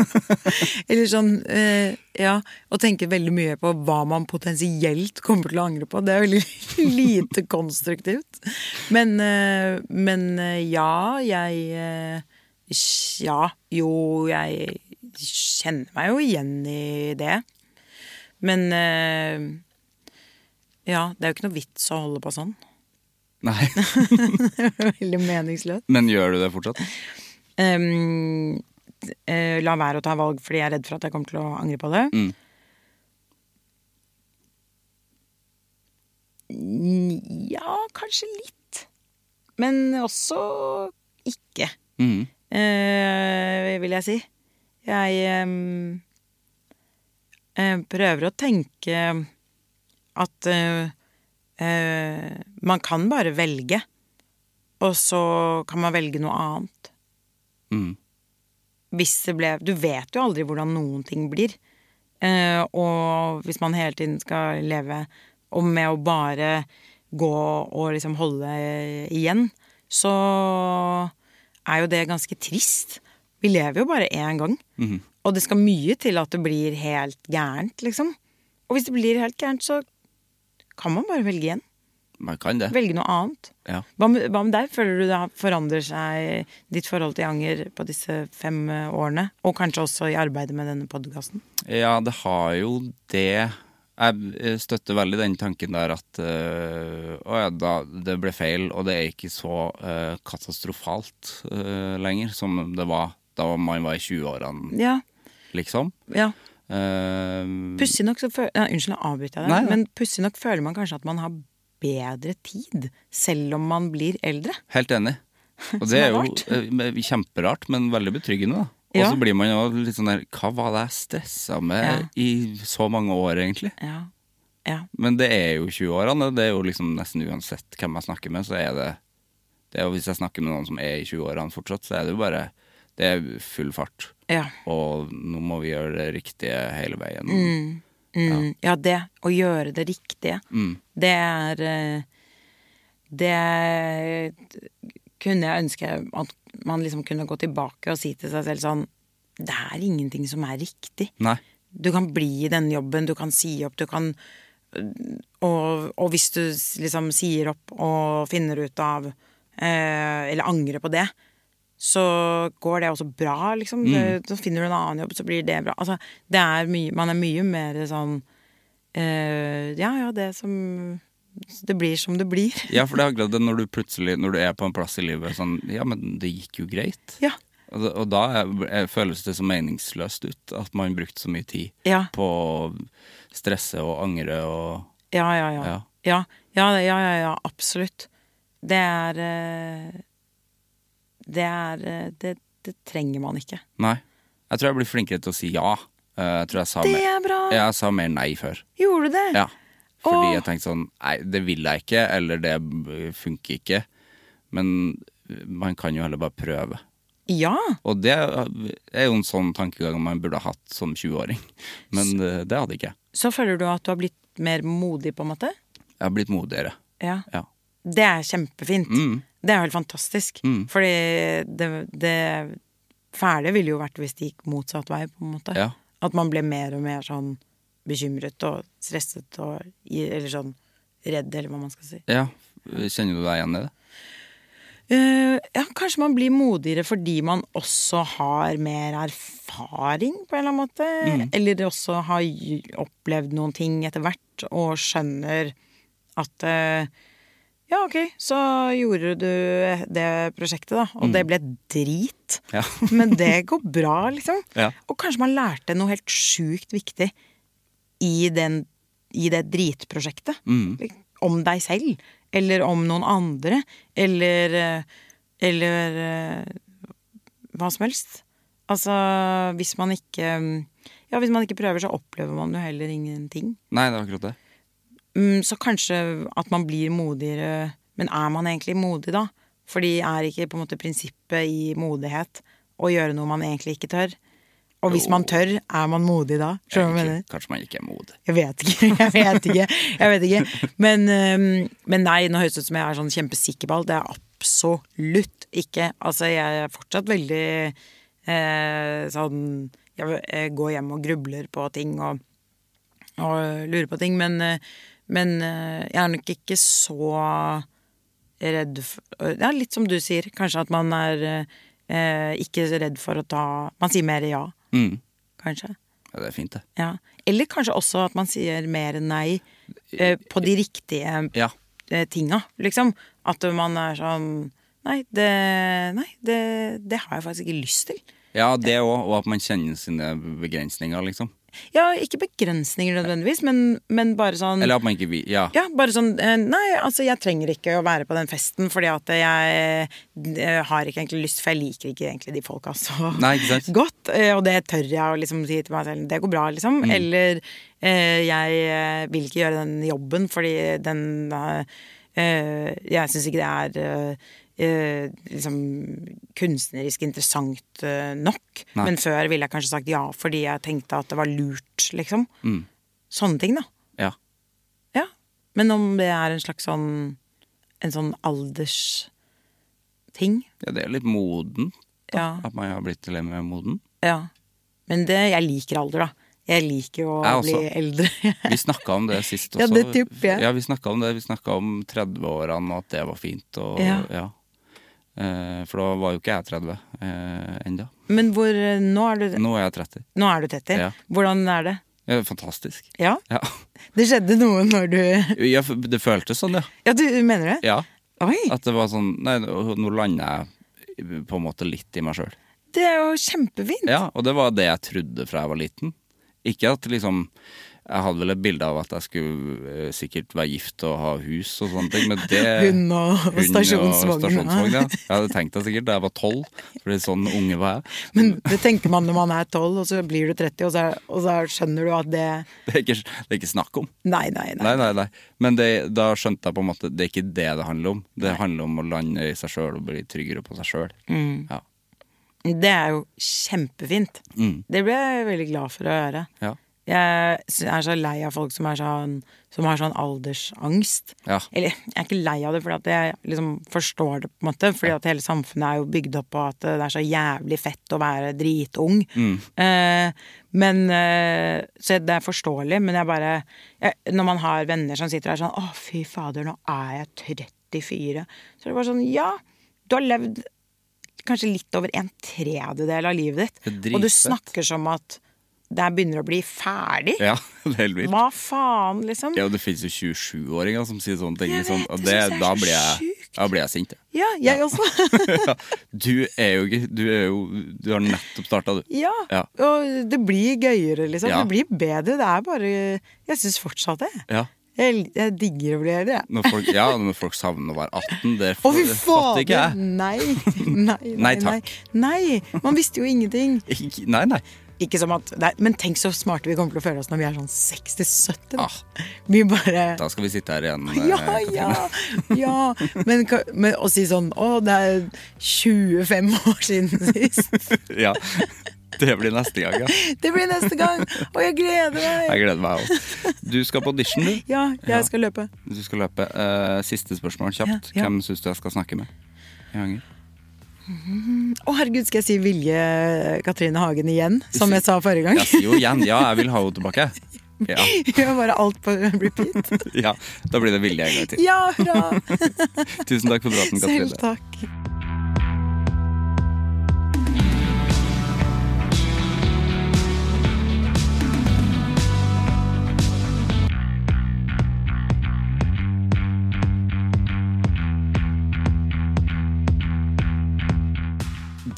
Eller sånn eh, Ja, å tenke veldig mye på hva man potensielt kommer til å angre på. Det er veldig lite konstruktivt. Men, eh, men eh, ja, jeg eh, Ja, jo, jeg kjenner meg jo igjen i det. Men eh, ja, det er jo ikke noe vits å holde på sånn. Nei. Veldig meningsløst. Men gjør du det fortsatt? Ehm, uh, la være å ta valg fordi jeg er redd for at jeg kommer til å angre på det. Mm. Ja, kanskje litt. Men også ikke, Mm. uh, vil jeg si. Jeg um, prøver å tenke at man kan bare velge. Og så kan man velge noe annet. Mm. hvis det ble Du vet jo aldri hvordan noen ting blir. Eh, og hvis man hele tiden skal leve og med å bare gå og liksom holde igjen, så er jo det ganske trist. Vi lever jo bare én gang. Mm. Og det skal mye til at det blir helt gærent, liksom. Og hvis det blir helt gærent, så kan man bare velge igjen. Man kan det. Velge noe annet. Ja. Hva med, hva med deg? Føler du det forandrer seg ditt forhold til anger på disse fem årene? Og kanskje også i arbeidet med denne podkasten? Ja, det har jo det. Jeg støtter veldig den tanken der at øh, å ja, da, det ble feil, og det er ikke så øh, katastrofalt øh, lenger som det var da man var i 20-årene, Ja. liksom. ja. Uh, Pussig nok så føler ja, Unnskyld, nå avbryter jeg deg. Men pussig nok føler man kanskje at man har bedre tid, selv om man blir eldre. helt enig. Og det er er jo øh, kjemperart, men veldig betryggende, da. Og Ja. så blir man jo litt sånn der Hva var det jeg stressa med Ja. i så mange år, egentlig? Ja. ja. Men det er jo 20-årene. Det er jo liksom nesten uansett hvem jeg snakker med, så er det, det er jo Hvis jeg snakker med noen som er i 20-årene fortsatt, så er det jo bare Det er full fart. Ja. Og nå må vi gjøre det riktige hele veien. Mm, ja. det. Å gjøre det riktige. Mm. Det er eh, Det kunne jeg ønske at man liksom kunne gå tilbake og si til seg selv sånn Det er ingenting som er riktig. Nei. Du kan bli i denne jobben, du kan si opp, du kan Og, og hvis du liksom sier opp og finner ut av eh, Eller angrer på det, så går det også bra, liksom. Det, så finner du en annen jobb, så blir det bra. Altså, det er mye Man er mye mer sånn eh, Ja, ja, det som Det blir som det blir. Ja, for det er akkurat det når du plutselig Når du er på en plass i livet sånn Ja, men det gikk jo greit. Ja. Og, og da er, er, føles det så meningsløst ut at man brukte så mye tid Ja. på å stresse og angre og Ja, ja, ja. Ja. Ja, ja, ja, ja, ja absolutt. Det er eh, Det er eh, det, det trenger man ikke. Nei. Jeg tror jeg blir flinkere til å si ja. Eh, Jeg tror jeg sa, Det mer, er bra! jeg sa mer nei før. Gjorde du det? Ja. Fordi Åh. jeg tenkte sånn Nei, det vil jeg ikke, eller det funker ikke. Men man kan jo heller bare prøve. Ja. Og det er jo en sånn tankegang man burde ha hatt som 20-åring. Men så, det hadde ikke jeg. Så føler du at du har blitt mer modig, på en måte? Jeg har blitt modigere. Ja. Ja. Det er kjempefint. Mm. Det er helt fantastisk. Mm. Fordi det, det fæle ville jo vært hvis det gikk motsatt vei, på en måte. Ja. At man ble mer og mer sånn bekymret og stresset og Eller sånn redd, eller hva man skal si. ja. Kjenner du deg igjen i det? Uh, ja, kanskje man blir modigere fordi man også har mer erfaring, på en eller annen måte. Eller også har opplevd noen ting etter hvert og skjønner at eh, Ja, ok, så gjorde du det prosjektet, da, og det ble drit. Ja. Men det går bra, liksom. Ja. Og kanskje man lærte noe helt sjukt viktig i, den, i det dritprosjektet. Om deg selv, eller om noen andre, eller eh, Eller eh, hva som helst. Altså, hvis man ikke Ja, hvis man ikke prøver, så opplever man jo heller ingenting. Nei, det er akkurat det. Mm, Så kanskje at man blir modigere Men er man egentlig modig, da? Fordi er ikke på en måte prinsippet i modighet å gjøre noe man egentlig ikke tør? Og hvis man tør, er man modig da? Mener? Kanskje man ikke er modig. Jeg vet ikke. Jeg vet ikke. Jeg vet ikke. Men, men nei, nå høres det ut som jeg er sånn kjempesikker på alt. Det er absolutt ikke. Altså, jeg er fortsatt veldig eh, sånn Jeg jeg går hjem og grubler på ting og, og lurer på ting, men, eh, men eh, jeg er nok ikke så redd for Ja, litt som du sier. Kanskje at man er eh, ikke redd for å ta Man sier mer ja, Mm. kanskje. Ja, det er fint, det. Ja. Eller kanskje også at man sier mer nei eh, på de riktige Ja. eh, tinga, liksom. At man er sånn Nei, det, nei det, det har jeg faktisk ikke lyst til. Ja, det òg, og at man kjenner sine begrensninger, liksom. Ja, ikke begrensninger nødvendigvis, men, men bare sånn Eller at man ikke vil Ja. Ja, bare sånn eh, Nei, altså, jeg trenger ikke å være på den festen fordi at jeg, jeg har ikke egentlig lyst, for jeg liker ikke egentlig de folka så Nei, godt. eh, Og det tør jeg å liksom si til meg selv. Det går bra, liksom. Mm. Eller eh, jeg eh, vil ikke gjøre den jobben fordi den eh, eh, Jeg syns ikke det er eh, liksom kunstnerisk interessant eh, nok. Nei. Men før ville jeg kanskje sagt ja fordi jeg tenkte at det var lurt, liksom. Mm. Sånne ting, da. Ja. Ja. Men om det er en slags sånn En sånn aldersting. ja, det er litt moden. Ja. At man har blitt litt mer moden. ja. Men det, jeg liker alder, da. Jeg liker jo å Jeg bli også. eldre. Vi snakka om det sist også. Ja, det tipper jeg. Ja, vi snakka om det. Vi snakka om 30-årene, og at det var fint. Og, Ja. ja. Eh, for da var jo ikke jeg 30 eh, ennå. Men hvor Nå er du, Nå er jeg 30. nå er du 30. Ja. Hvordan er det? Eh, fantastisk. Ja? Ja. Det skjedde noe når du ja, det føltes sånn, ja. Ja, du mener det? ja. Oi! At det var sånn Nei, nå lander jeg på en måte litt i meg sjøl. Det er jo kjempefint. Ja, og det var det jeg trodde fra jeg var liten. Ikke at liksom Jeg hadde vel et bilde av at jeg skulle eh, sikkert være gift og ha hus og sånne ting, men det Hund og og stasjonsvogn. ja. Jeg hadde tenkt det sikkert da jeg var tolv, fordi sånn unge var jeg. Men det tenker man når man er 12, og så blir du 30, og så, og så skjønner du at det Det er ikke, det er ikke snakk om. Nei, nei, nei. Nei, nei, nei. Men det, da skjønte jeg på en måte det er ikke det det handler om. Det handler om å lande i seg sjøl og bli tryggere på seg sjøl. Mm. Ja. Det er jo kjempefint. Mm. Det ble jeg veldig glad for å høre. Ja. Jeg er så lei av folk som, er sånn, som har sånn aldersangst. Ja. Eller jeg er ikke lei av det, fordi jeg liksom forstår det, på en måte. Fordi at hele samfunnet er jo bygd opp på at det er så jævlig fett å være dritung. Mm. Eh, men eh, Så det er forståelig, men jeg bare jeg, Når man har venner som sitter der sånn Å, fy fader, nå er jeg 34. Så er det bare sånn Ja, du har levd kanskje litt over en tredjedel av livet ditt. Og du snakker som at det begynner å bli ferdig. ja, det er helt vilt. Hva faen, liksom? Ja, det finnes jo 27-åringer som sier sånne ting. Liksom, og det det, da, så blir jeg, da blir jeg sint. jeg. Ja, jeg også. Ja. Du er jo ikke Du Du har nettopp starta, du. ja. Ja. Og det blir gøyere, liksom. Det blir bedre. Det er bare Jeg syns fortsatt det. Ja. Jeg, jeg digger å bli eldre, jeg. Når folk, ja, når folk savner å være 18, det oh, fatter ikke jeg. Nei, nei, Nei, nei. takk. Nei. Man visste jo ingenting. Ikke- Nei, nei. Ikke som at nei, Men tenk så smarte vi kommer til å føle oss når vi er sånn 60-70. da. Ah. Vi bare Da skal vi sitte her igjen. eh, Ja, Katrine. ja, ja. Men, men å si sånn Å, det er 25 år siden sist. ja. Det blir neste gang, ja. Det blir neste gang! Og jeg gleder meg! Jeg gleder meg også. Du skal på audition, du. Ja, Ja. jeg skal løpe. Du skal løpe. Eh, siste spørsmål kjapt. Ja, ja. Hvem syns du jeg skal snakke med? i Anger? Å herregud, skal jeg si Vilje Katrine Hagen igjen? Som jeg sa forrige gang? Jeg sier jo igjen ja, jeg vil ha henne tilbake. Ja, Gjør bare alt på repeat. ja. Da blir det Vilje en gang til. Ja, hurra! Tusen takk for praten, Katrine. Selv takk.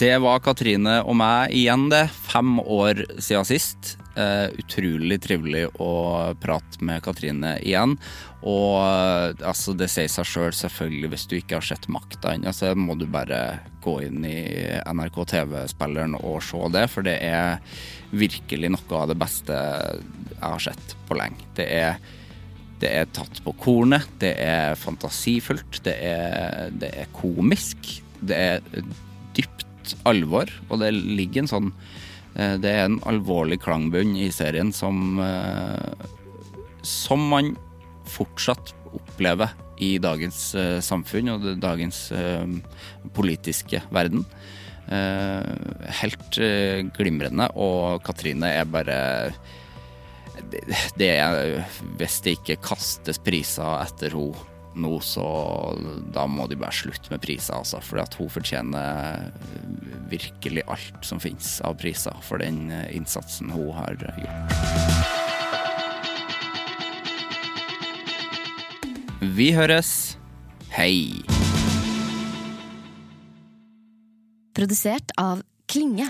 Det var Katrine og meg igjen, det. Fem år siden sist. Uh, utrolig trivelig å prate med Katrine igjen. Og uh, altså, det sier seg sjøl, selv, selvfølgelig, hvis du ikke har sett Makta ennå, så må du bare gå inn i NRK TV-spilleren og se det, for det er virkelig noe av det beste jeg har sett på lenge. Det er det er tatt på kornet, det er fantasifullt, det er, det er komisk. Det er dypt alvor, og det ligger en sånn eh, Det er en alvorlig klangbunn i serien som eh, Som man fortsatt opplever i dagens eh, samfunn og dagens politiske verden. Helt glimrende, og Katrine er bare det er Hvis det ikke kastes priser etter henne nå, så da må de bare slutte med priser, altså. For at hun fortjener virkelig alt som finnes av priser for den eh, innsatsen hun har gjort. Vi høres. Hei. Produsert av Klinge.